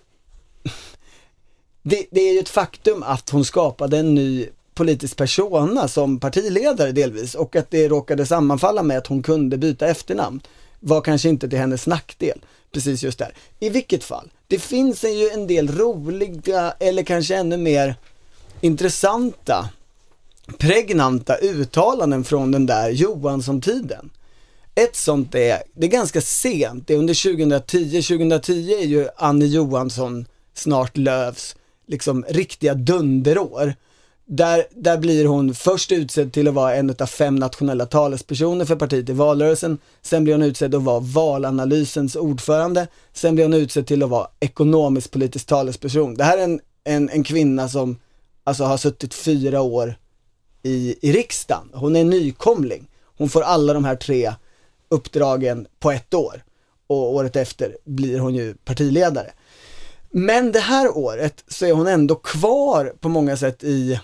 det, det är ju ett faktum att hon skapade en ny politisk persona som partiledare delvis och att det råkade sammanfalla med att hon kunde byta efternamn var kanske inte till hennes nackdel precis just där. I vilket fall, det finns ju en del roliga eller kanske ännu mer intressanta, pregnanta uttalanden från den där Johansson-tiden. Ett sånt är, det är ganska sent, det är under 2010, 2010 är ju Annie Johansson, snart Lövs, liksom riktiga dunderår. Där, där blir hon först utsedd till att vara en av fem nationella talespersoner för partiet i valrörelsen. Sen blir hon utsedd att vara valanalysens ordförande. Sen blir hon utsedd till att vara ekonomisk politisk talesperson. Det här är en, en, en kvinna som alltså har suttit fyra år i, i riksdagen. Hon är nykomling. Hon får alla de här tre uppdragen på ett år. Och året efter blir hon ju partiledare. Men det här året så är hon ändå kvar på många sätt i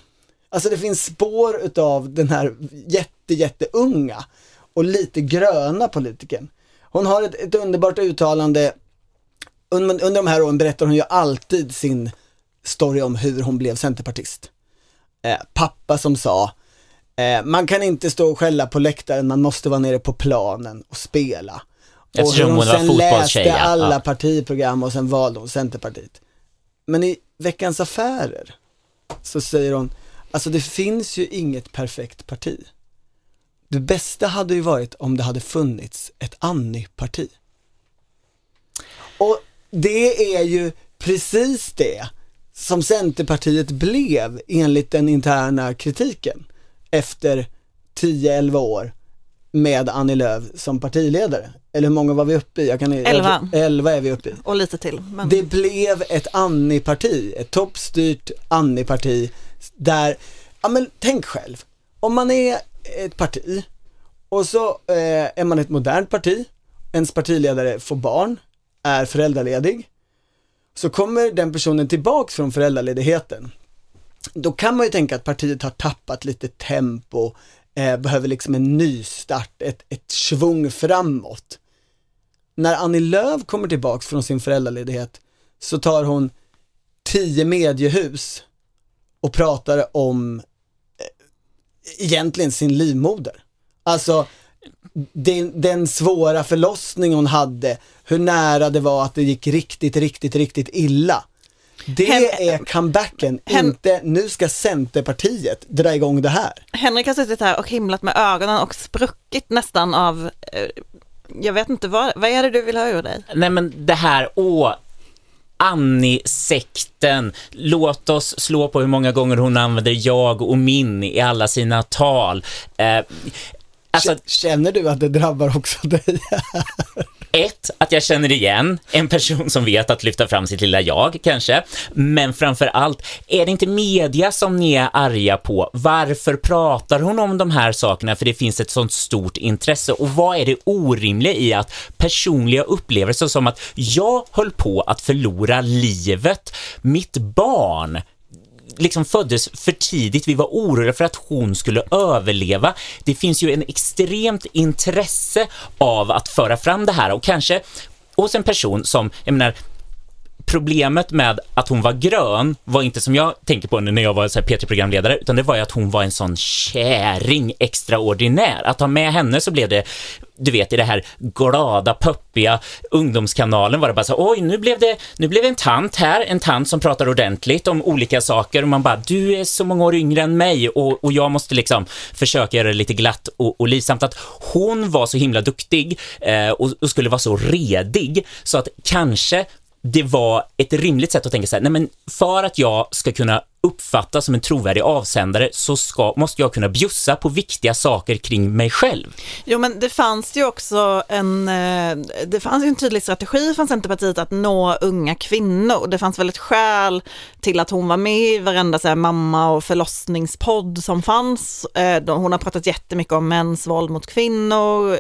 Alltså det finns spår utav den här jätte, jätteunga och lite gröna politikern. Hon har ett, ett underbart uttalande, under, under de här åren berättar hon ju alltid sin story om hur hon blev centerpartist. Eh, pappa som sa, eh, man kan inte stå och skälla på läktaren, man måste vara nere på planen och spela. Eftersom och hon, hon sen läste alla ja. partiprogram och sen valde hon Centerpartiet. Men i Veckans Affärer så säger hon, Alltså det finns ju inget perfekt parti. Det bästa hade ju varit om det hade funnits ett Annie-parti. Och det är ju precis det som Centerpartiet blev enligt den interna kritiken efter 10-11 år med Annie Lööf som partiledare. Eller hur många var vi uppe i? Jag kan, 11. 11 är vi uppe i. Och lite till. Men... Det blev ett Annie-parti, ett toppstyrt Annie-parti där, ja men tänk själv, om man är ett parti och så eh, är man ett modernt parti, ens partiledare får barn, är föräldraledig, så kommer den personen tillbaks från föräldraledigheten. Då kan man ju tänka att partiet har tappat lite tempo, eh, behöver liksom en nystart, ett, ett svung framåt. När Annie Lööf kommer tillbaks från sin föräldraledighet så tar hon tio mediehus och pratar om eh, egentligen sin livmoder. Alltså den, den svåra förlossning hon hade, hur nära det var att det gick riktigt, riktigt, riktigt illa. Det Hen är comebacken, Hen inte nu ska Centerpartiet dra igång det här. Henrik har suttit här och himlat med ögonen och spruckit nästan av, eh, jag vet inte, vad, vad är det du vill ha ur dig? Nej men det här, åh, Annie-sekten. Låt oss slå på hur många gånger hon använder jag och min i alla sina tal. Eh, alltså, Känner du att det drabbar också dig? ett, att jag känner igen en person som vet att lyfta fram sitt lilla jag, kanske. Men framför allt, är det inte media som ni är arga på? Varför pratar hon om de här sakerna? För det finns ett sånt stort intresse. Och vad är det orimliga i att personliga upplevelser som att jag höll på att förlora livet, mitt barn, liksom föddes för tidigt. Vi var oroliga för att hon skulle överleva. Det finns ju en extremt intresse av att föra fram det här och kanske hos en person som, jag menar, problemet med att hon var grön var inte som jag tänker på när jag var så här P3-programledare, utan det var ju att hon var en sån käring extraordinär. Att ha med henne så blev det du vet, i det här glada, puppiga ungdomskanalen var det bara så oj, nu blev det, nu blev det en tant här, en tant som pratar ordentligt om olika saker och man bara, du är så många år yngre än mig och, och jag måste liksom försöka göra det lite glatt och, och livsamt. Att hon var så himla duktig eh, och, och skulle vara så redig så att kanske det var ett rimligt sätt att tänka så här, nej men för att jag ska kunna uppfattas som en trovärdig avsändare så ska, måste jag kunna bjussa på viktiga saker kring mig själv. Jo men det fanns ju också en, eh, det fanns ju en tydlig strategi från Centerpartiet att nå unga kvinnor. Det fanns väl ett skäl till att hon var med i varenda så här, mamma och förlossningspodd som fanns. Eh, hon har pratat jättemycket om mäns våld mot kvinnor,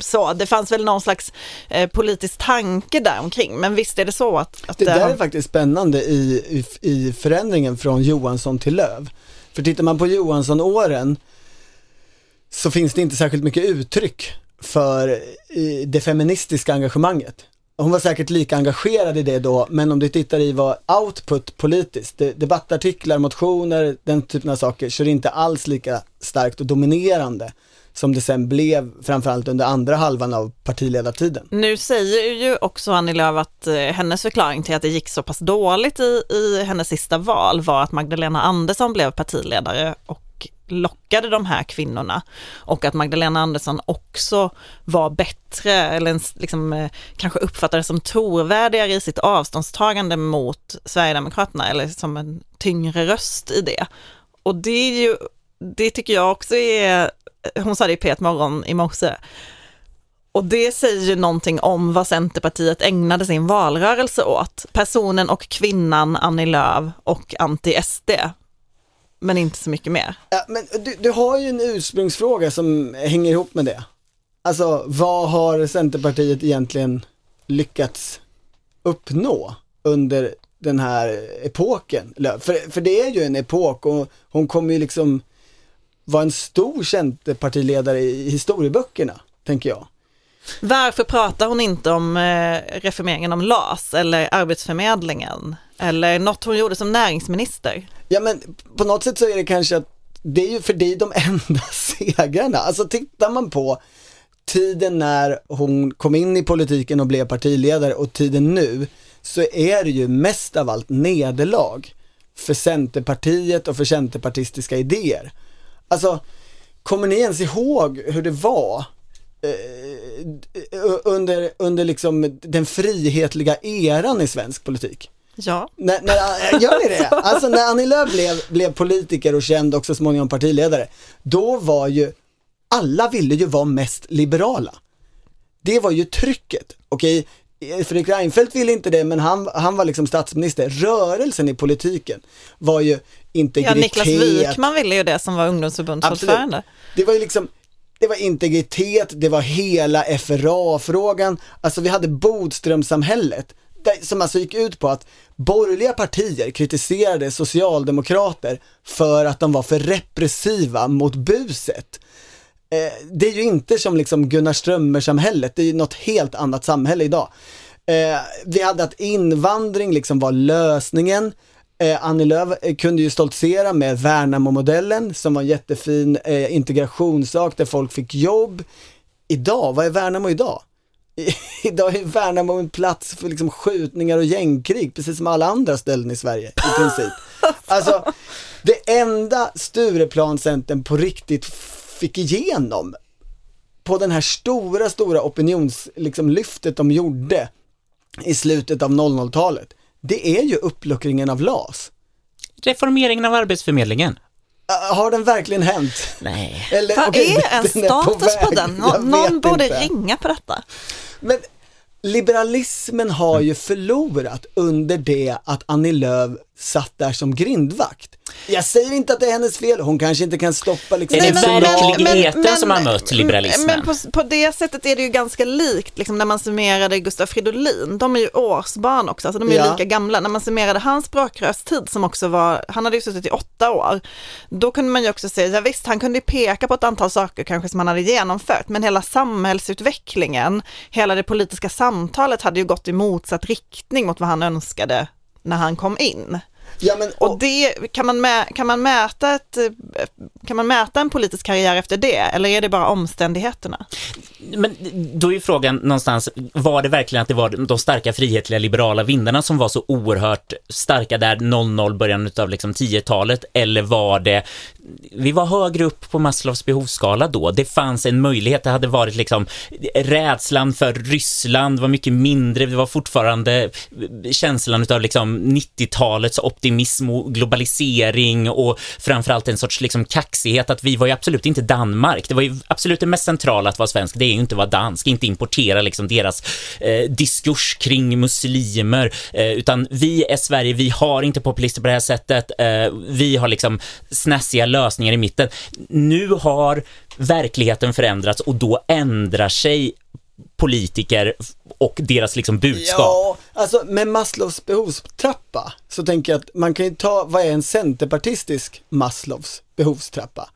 så det fanns väl någon slags eh, politisk tanke där omkring. Men visst är det så att... att det där är faktiskt spännande i, i, i förändringen från Johansson till Löv. För tittar man på Johansson-åren så finns det inte särskilt mycket uttryck för eh, det feministiska engagemanget. Hon var säkert lika engagerad i det då, men om du tittar i vad output politiskt, debattartiklar, motioner, den typen av saker, så är det inte alls lika starkt och dominerande som det sen blev framförallt under andra halvan av partiledartiden. Nu säger ju också Annie Lööf att eh, hennes förklaring till att det gick så pass dåligt i, i hennes sista val var att Magdalena Andersson blev partiledare och lockade de här kvinnorna och att Magdalena Andersson också var bättre eller liksom, eh, kanske uppfattades som trovärdigare i sitt avståndstagande mot Sverigedemokraterna eller som en tyngre röst i det. Och det är ju, det tycker jag också är hon sa det i P1 Morgon i morse, och det säger ju någonting om vad Centerpartiet ägnade sin valrörelse åt. Personen och kvinnan Annie Lööf och anti-SD. Men inte så mycket mer. Ja, men du, du har ju en ursprungsfråga som hänger ihop med det. Alltså, vad har Centerpartiet egentligen lyckats uppnå under den här epoken? För, för det är ju en epok och hon kommer ju liksom var en stor centerpartiledare i historieböckerna, tänker jag. Varför pratar hon inte om eh, reformeringen om LAS eller Arbetsförmedlingen eller något hon gjorde som näringsminister? Ja men på något sätt så är det kanske att det är ju för dig de enda segrarna. Alltså tittar man på tiden när hon kom in i politiken och blev partiledare och tiden nu så är det ju mest av allt nederlag för Centerpartiet och för centerpartistiska idéer. Alltså, kommer ni ens ihåg hur det var eh, under, under liksom den frihetliga eran i svensk politik? Ja. När, när, gör ni det? Alltså när Annie Lööf blev, blev politiker och känd och så småningom partiledare, då var ju, alla ville ju vara mest liberala. Det var ju trycket. Okej, Fredrik Reinfeldt ville inte det, men han, han var liksom statsminister. Rörelsen i politiken var ju integritet. Ja, Niklas Wikman ville ju det som var ungdomsförbundsordförande. Det var ju liksom, det var integritet, det var hela FRA-frågan. Alltså vi hade Bodströmsamhället som alltså gick ut på att borgerliga partier kritiserade socialdemokrater för att de var för repressiva mot buset. Eh, det är ju inte som liksom Gunnar Strömmer-samhället, det är ju något helt annat samhälle idag. Eh, vi hade att invandring liksom var lösningen. Eh, Annie Lööf kunde ju stoltsera med Värnamo-modellen som var en jättefin eh, integrationssak där folk fick jobb. Idag, vad är Värnamo idag? Idag är Värnamo en plats för liksom skjutningar och gängkrig, precis som alla andra ställen i Sverige i princip. Alltså, det enda Stureplanscentern på riktigt fick igenom på den här stora, stora opinionslyftet liksom, de gjorde i slutet av 00-talet, det är ju uppluckringen av LAS. Reformeringen av Arbetsförmedlingen. Har den verkligen hänt? Nej. Eller, Vad okay, är en status på, på den? Nå någon borde inte. ringa på detta. Men liberalismen har ju förlorat under det att Annie Lööf satt där som grindvakt. Jag säger inte att det är hennes fel, hon kanske inte kan stoppa liksom Är det verkligheten som har mött liberalismen? Men på, på det sättet är det ju ganska likt liksom, när man summerade Gustav Fridolin. De är ju årsbarn också, alltså de är ju Ja. lika gamla. När man summerade hans språkrörstid som också var, han hade ju suttit i åtta år, då kunde man ju också säga, ja visst han kunde ju peka på ett antal saker kanske som han hade genomfört, men hela samhällsutvecklingen, hela det politiska samtalet hade ju gått i motsatt riktning mot vad han önskade när han kom in. Ja, men, Och det, kan, man mä, kan, man mäta ett, eh, kan man mäta en politisk karriär efter det, eller är det bara omständigheterna? Men då är ju frågan någonstans, var det verkligen att det var de starka frihetliga liberala vindarna som var så oerhört starka där 00, början av liksom 10-talet, eller var det, vi var högre upp på Maslows behovsskala då, det fanns en möjlighet, det hade varit liksom, rädslan för Ryssland var mycket mindre, det var fortfarande eh, känslan utav liksom 90-talets optimism och globalisering och framförallt en sorts liksom kaxighet att vi var ju absolut inte Danmark, det var ju absolut det mest centrala att vara svensk, det är ju inte att vara dansk, inte importera liksom deras eh, diskurs kring muslimer, eh, utan vi är Sverige, vi har inte populister på det här sättet, eh, vi har liksom snassiga lösningar i mitten. Nu har verkligheten förändrats och då ändrar sig politiker och deras liksom budskap. Ja, alltså med Maslows behovstrappa så tänker jag att man kan ju ta, vad är en centerpartistisk Maslows behovstrappa?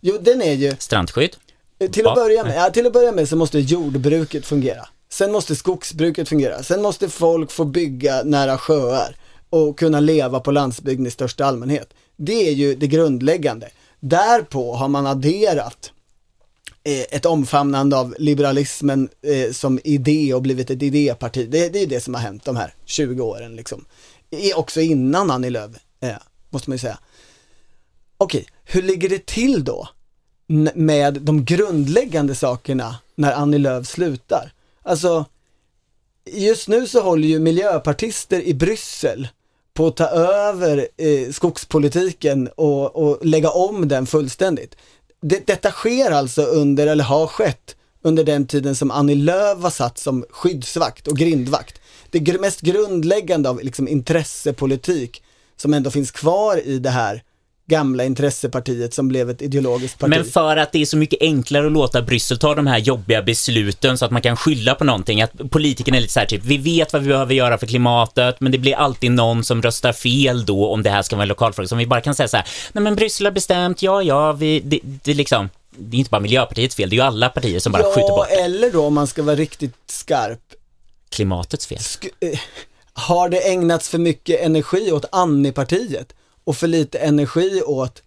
Jo, den är ju, Strandskydd. eh, till att börja med, ja, till att börja med så måste jordbruket fungera. Sen måste skogsbruket fungera. Sen måste folk få bygga nära sjöar och kunna leva på landsbygden i största allmänhet. Det är ju det grundläggande. Därpå har man adderat eh, ett omfamnande av liberalismen eh, som idé och blivit ett idéparti. Det, det är det som har hänt de här 20 åren liksom. I, också innan Annie Lööf, eh, måste man ju säga. Okej, hur ligger det till då med de grundläggande sakerna när Annie Lööf slutar? Alltså, just nu så håller ju miljöpartister i Bryssel på att ta över eh, skogspolitiken och, och lägga om den fullständigt. Det, detta sker alltså under, eller har skett, under den tiden som Annie Lööf var satt som skyddsvakt och grindvakt. Det mest grundläggande av liksom intressepolitik som ändå finns kvar i det här gamla intressepartiet som blev ett ideologiskt parti. Men för att det är så mycket enklare att låta Bryssel ta de här jobbiga besluten så att man kan skylla på någonting. Att politikerna är lite så här typ, vi vet vad vi behöver göra för klimatet, men det blir alltid någon som röstar fel då om det här ska vara en lokalfråga. Så om vi bara kan säga så här, nej men Bryssel har bestämt, ja ja, vi, det, det är liksom, det är inte bara Miljöpartiets fel, det är ju alla partier som bara skjuter ja, bort det. eller då om man ska vara riktigt skarp, Klimatets fel. eh, har det ägnats för mycket energi åt Annie-partiet och för lite energi åt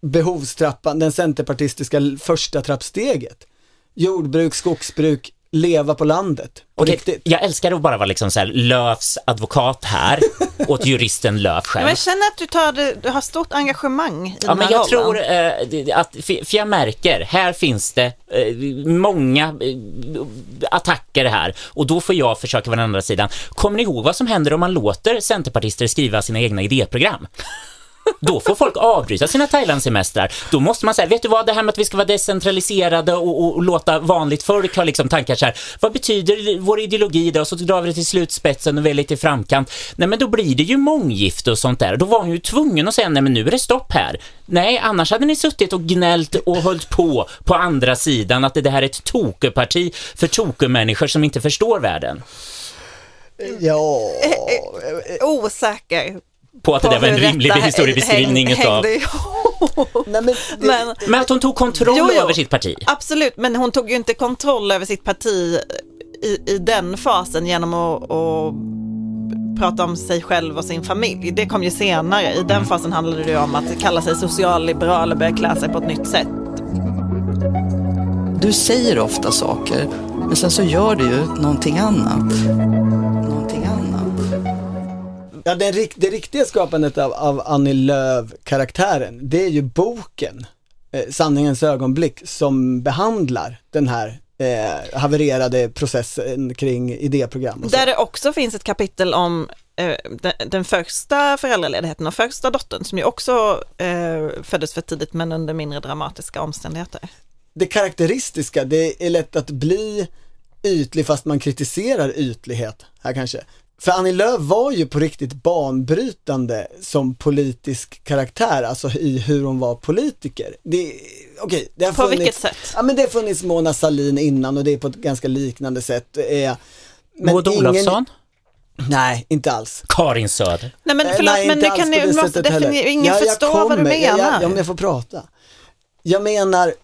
behovstrappan, den centerpartistiska första trappsteget? Jordbruk, skogsbruk, leva på landet. På Okej, riktigt. jag älskar att bara vara liksom så här Löfs advokat här åt juristen Löf själv. Men jag känner att du, tar det, du har stort engagemang i Ja, den men här jag rollen. tror eh, att, för för jag märker, här finns det eh, många eh, attacker här och då får jag försöka vara den andra sidan. Kommer ni ihåg vad som händer om man låter centerpartister skriva sina egna idéprogram? Då får folk avbryta sina Thailandsemestrar. Då måste man säga, vet du vad, det här med att vi ska vara decentraliserade och, och, och låta vanligt folk ha liksom tankar så här, vad betyder vår ideologi då? Och så drar vi det till slutspetsen och vi är lite i framkant. Nej, men då blir det ju månggifte och sånt där. Då var hon ju tvungen att säga, nej men nu är det stopp här. Nej, annars hade ni suttit och gnällt och hållit på på andra sidan att det här är ett tokeparti för tokemänniskor som inte förstår världen. Ja, Osäker. På att det på där var en rimlig historiebeskrivning häng- utav... nej men, det, Men, Men att hon tog kontroll Jo, jo. över sitt parti. absolut, men hon tog ju inte kontroll över sitt parti i, i den fasen genom att, att prata om sig själv och sin familj. Det kom ju senare. I den fasen handlade det ju om att kalla sig socialliberal och börja klä sig på ett nytt sätt. Du säger ofta saker, men sen så gör du ju någonting annat. Någonting annat. Ja, det, rikt- det riktiga skapandet av, av Annie Lööf-karaktären, det är ju boken, eh, Sanningens ögonblick, som behandlar den här eh, havererade processen kring idéprogram och så. Där det också finns ett kapitel om eh, den, den första föräldraledigheten och första dottern som ju också eh, föddes för tidigt men under mindre dramatiska omständigheter. det karaktäristiska, det är lätt att bli ytlig fast man kritiserar ytlighet här kanske. För Annie Lööf var ju på riktigt banbrytande som politisk karaktär, alltså i hur hon var politiker. Det, okay, det har På funnits, vilket sätt? Ja men det har funnits Mona Sahlin innan och det är på ett ganska liknande sätt. Eh, men Maud ingen- Olofsson? Nej, inte alls. Karin Söder? Nej men Eh, förlåt, nej, men inte det alls kan ni, det måste definiera, ingen Ja, jag förstår vad du menar. Ja, ja, om jag får prata. Jag menar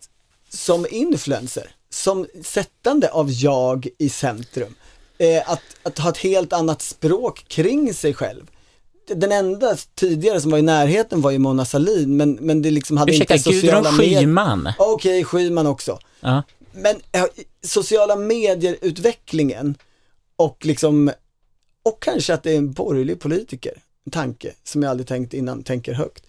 som influencer, som sättande av jag i centrum. Eh, att, att ha ett helt annat språk kring sig själv. Den enda tidigare som var i närheten var ju Mona Sahlin, men, men det liksom hade Ursäkta, inte sociala Gudrun medier. Schyman? Okej, Schyman också. Ja. Men eh, sociala medier-utvecklingen och liksom, och kanske att det är en borgerlig politiker, en tanke som jag aldrig tänkt innan, tänker högt,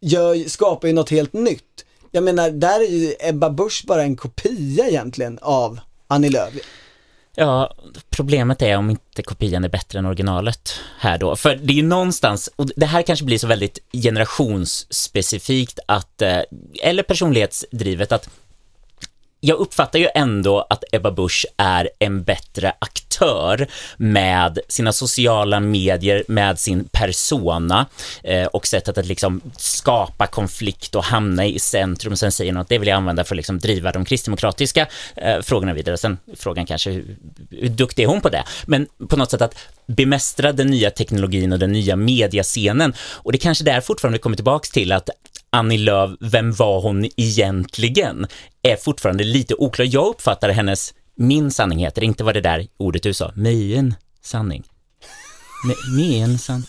gör, skapar ju något helt nytt. Jag menar, där är ju Ebba Busch bara en kopia egentligen av Annie Lööf. Ja, problemet är om inte kopian är bättre än originalet här då. För det är ju någonstans, och det här kanske blir så väldigt generationsspecifikt att, eh, eller personlighetsdrivet att jag uppfattar ju ändå att Ebba Busch är en bättre aktör med sina sociala medier, med sin persona eh, och sättet att liksom skapa konflikt och hamna i centrum. Sen säger hon att det vill jag använda för att liksom driva de kristdemokratiska eh, frågorna vidare. Sen frågan kanske hur, hur duktig är hon på det? Men på något sätt att bemästra den nya teknologin och den nya mediascenen. Och det kanske där fortfarande kommer tillbaks till att Annie Lööf, vem var hon egentligen? Är fortfarande lite oklar. Jag uppfattar hennes, min sanning heter inte vad det där ordet du sa, min sanning. Min sanning.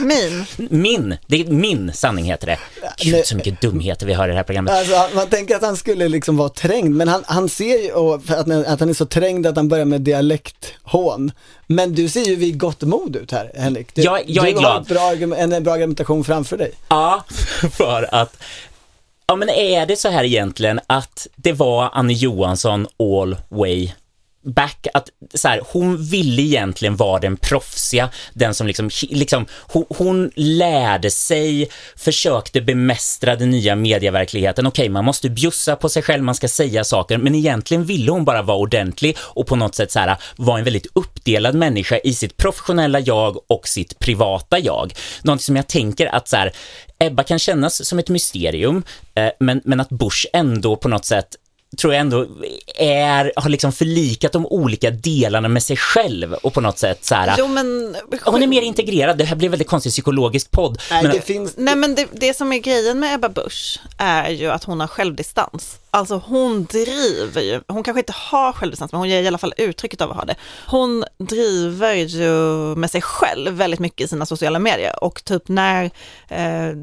Min. Min, det är min sanning heter det. Gud så mycket dumheter vi har i det här programmet. Alltså, man tänker att han skulle liksom vara trängd, men han, han ser ju att, att han är så trängd att han börjar med dialekthån. Men du ser ju vid gott mod ut här, Henrik. Du, Jag- jag du är har glad. ett bra, argument- en bra argumentation framför dig. Ja, för att Ja men är det så här egentligen att det var Annie Johansson all way back, att så här, hon ville egentligen vara den proffsiga, den som liksom, liksom hon, hon lärde sig, försökte bemästra den nya medieverkligheten. Okej, man måste bjussa på sig själv, man ska säga saker, men egentligen ville hon bara vara ordentlig och på något sätt så här, vara en väldigt uppdelad människa i sitt professionella jag och sitt privata jag. Någonting som jag tänker att så här, Ebba kan kännas som ett mysterium, eh, men, men att Bush ändå på något sätt tror jag ändå är, har liksom förlikat de olika delarna med sig själv och på något sätt så här. Jo men... Hon är mer integrerad, det här blir en väldigt konstig psykologisk podd. men, finns... Nej men det, det som är grejen med Ebba Busch är ju att hon har självdistans. Alltså hon driver ju, hon kanske inte har självdistans men hon ger i alla fall uttrycket av att ha det. Hon driver ju med sig själv väldigt mycket i sina sociala medier och typ när eh,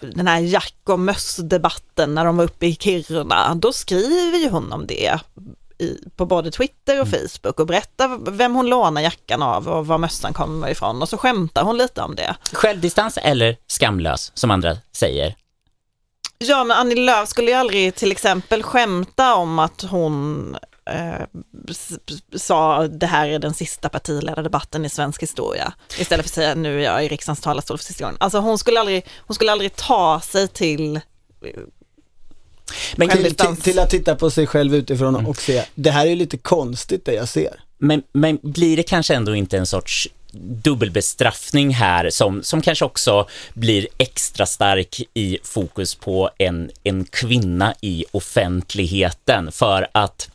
den här jack och möss-debatten när de var uppe i Kiruna, då skriver ju hon om det i, på både Twitter och Facebook och berättar vem hon lånar jackan av och var mössan kommer ifrån och så skämtar hon lite om det. Självdistans eller skamlös, som andra säger. Ja, men Annie Lööf skulle ju aldrig till exempel skämta om att hon eh, sa det här är den sista partiledardebatten i svensk historia. Istället för att säga nu är jag i riksdagens talarstol för sista gången. Alltså hon skulle aldrig, hon skulle aldrig ta sig till Men till, till, till att titta på sig själv utifrån Mm. och se, det här är ju lite konstigt det jag ser. Men, men blir det kanske ändå inte en sorts dubbelbestraffning här som, som kanske också blir extra stark i fokus på en, en kvinna i offentligheten. För att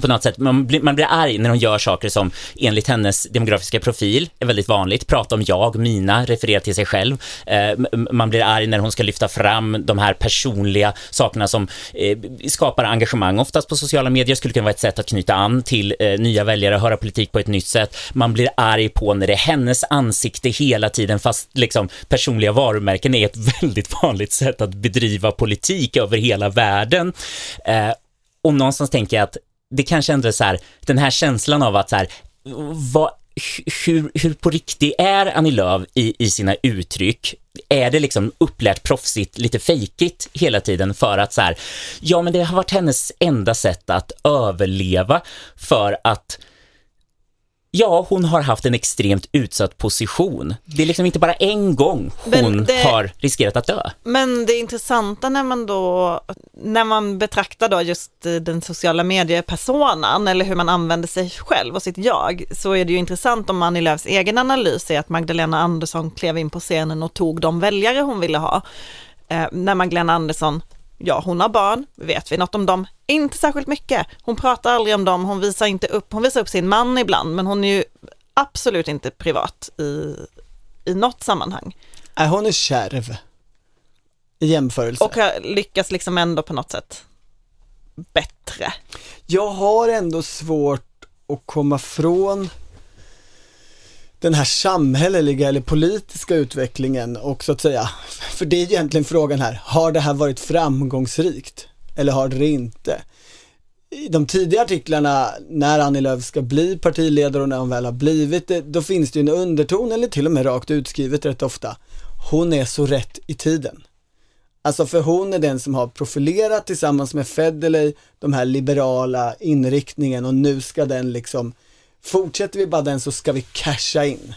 på något sätt, man blir, man blir arg när hon gör saker som enligt hennes demografiska profil är väldigt vanligt, prata om jag, mina, referera till sig själv. Eh, man blir arg när hon ska lyfta fram de här personliga sakerna som eh, skapar engagemang, oftast på sociala medier, skulle kunna vara ett sätt att knyta an till eh, nya väljare, höra politik på ett nytt sätt. Man blir arg på när det är hennes ansikte hela tiden, fast liksom personliga varumärken är ett väldigt vanligt sätt att bedriva politik över hela världen. Eh, och någonstans tänker jag att det kanske ändå är så här, den här känslan av att så här, vad, hur, hur på riktigt är Annie Lööf i, i sina uttryck? Är det liksom upplärt proffsigt, lite fejkigt hela tiden för att så här, ja men det har varit hennes enda sätt att överleva för att Ja, hon har haft en extremt utsatt position. Det är liksom inte bara en gång hon det- har riskerat att dö. Men det intressanta när man då, när man betraktar då just eh, den sociala mediepersonan eller hur man använder sig själv och sitt jag, så är det ju intressant om Annie Lööfs egen analys är att Magdalena Andersson klev in på scenen och tog de väljare hon ville ha. Eh, när Magdalena Andersson, ja hon har barn, vet vi något om dem? Inte särskilt mycket. Hon pratar aldrig om dem, hon visar inte upp, hon visar upp sin man ibland, men hon är ju absolut inte privat i, i något sammanhang. Nej, hon är kärv. I jämförelse. Och har lyckats liksom ändå på något sätt bättre. Jag har ändå svårt att komma från den här samhälleliga eller politiska utvecklingen och så att säga, för det är egentligen frågan här, har det här varit framgångsrikt eller har det inte? I de tidiga artiklarna när Annie Lööf ska bli partiledare och när hon väl har blivit det, då finns det ju en underton eller till och med rakt utskrivet rätt ofta. Hon är så rätt i tiden. Alltså för hon är den som har profilerat tillsammans med Federley de här liberala inriktningen och nu ska den liksom, fortsätter vi bara den så ska vi casha in.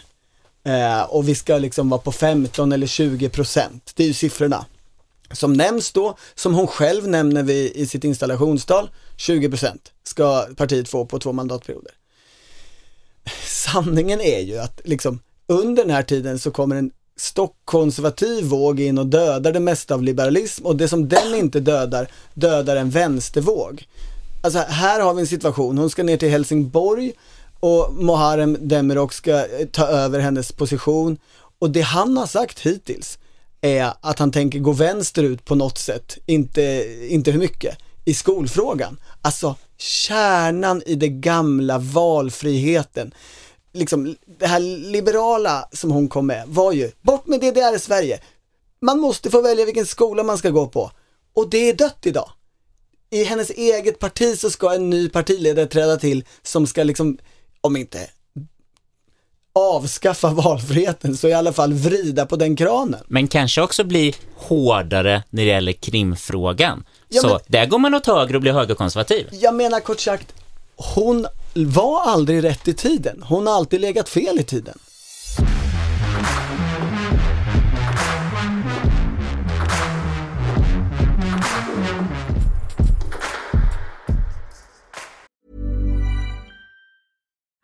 Eh, och vi ska liksom vara på 15 eller 20 procent, det är ju siffrorna. Som nämns då, som hon själv nämner vid, i sitt installationstal, 20 procent ska partiet få på två mandatperioder. Sanningen är ju att liksom under den här tiden så kommer en stockkonservativ våg in och dödar det mesta av liberalism och det som den inte dödar, dödar en vänstervåg. Alltså här har vi en situation, hon ska ner till Helsingborg och Muharrem Demirok ska eh, ta över hennes position och det han har sagt hittills är att han tänker gå vänsterut på något sätt, inte, inte hur mycket, i skolfrågan. Alltså kärnan i det gamla valfriheten liksom, det här liberala som hon kom med var ju, bort med DDR i Sverige. Man måste få välja vilken skola man ska gå på. Och det är dött idag. I hennes eget parti så ska en ny partiledare träda till som ska liksom, om inte avskaffa valfriheten så i alla fall vrida på den kranen. Men kanske också bli hårdare när det gäller krimfrågan. Ja, så men- där går man åt höger och blir högerkonservativ. Jag menar kort sagt, hon var aldrig rätt i tiden. Hon har alltid legat fel i tiden.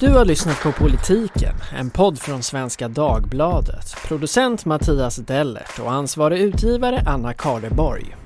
Du har lyssnat på Politiken, en podd från Svenska Dagbladet. Producent Mattias Dellert och ansvarig utgivare Anna Karleborg.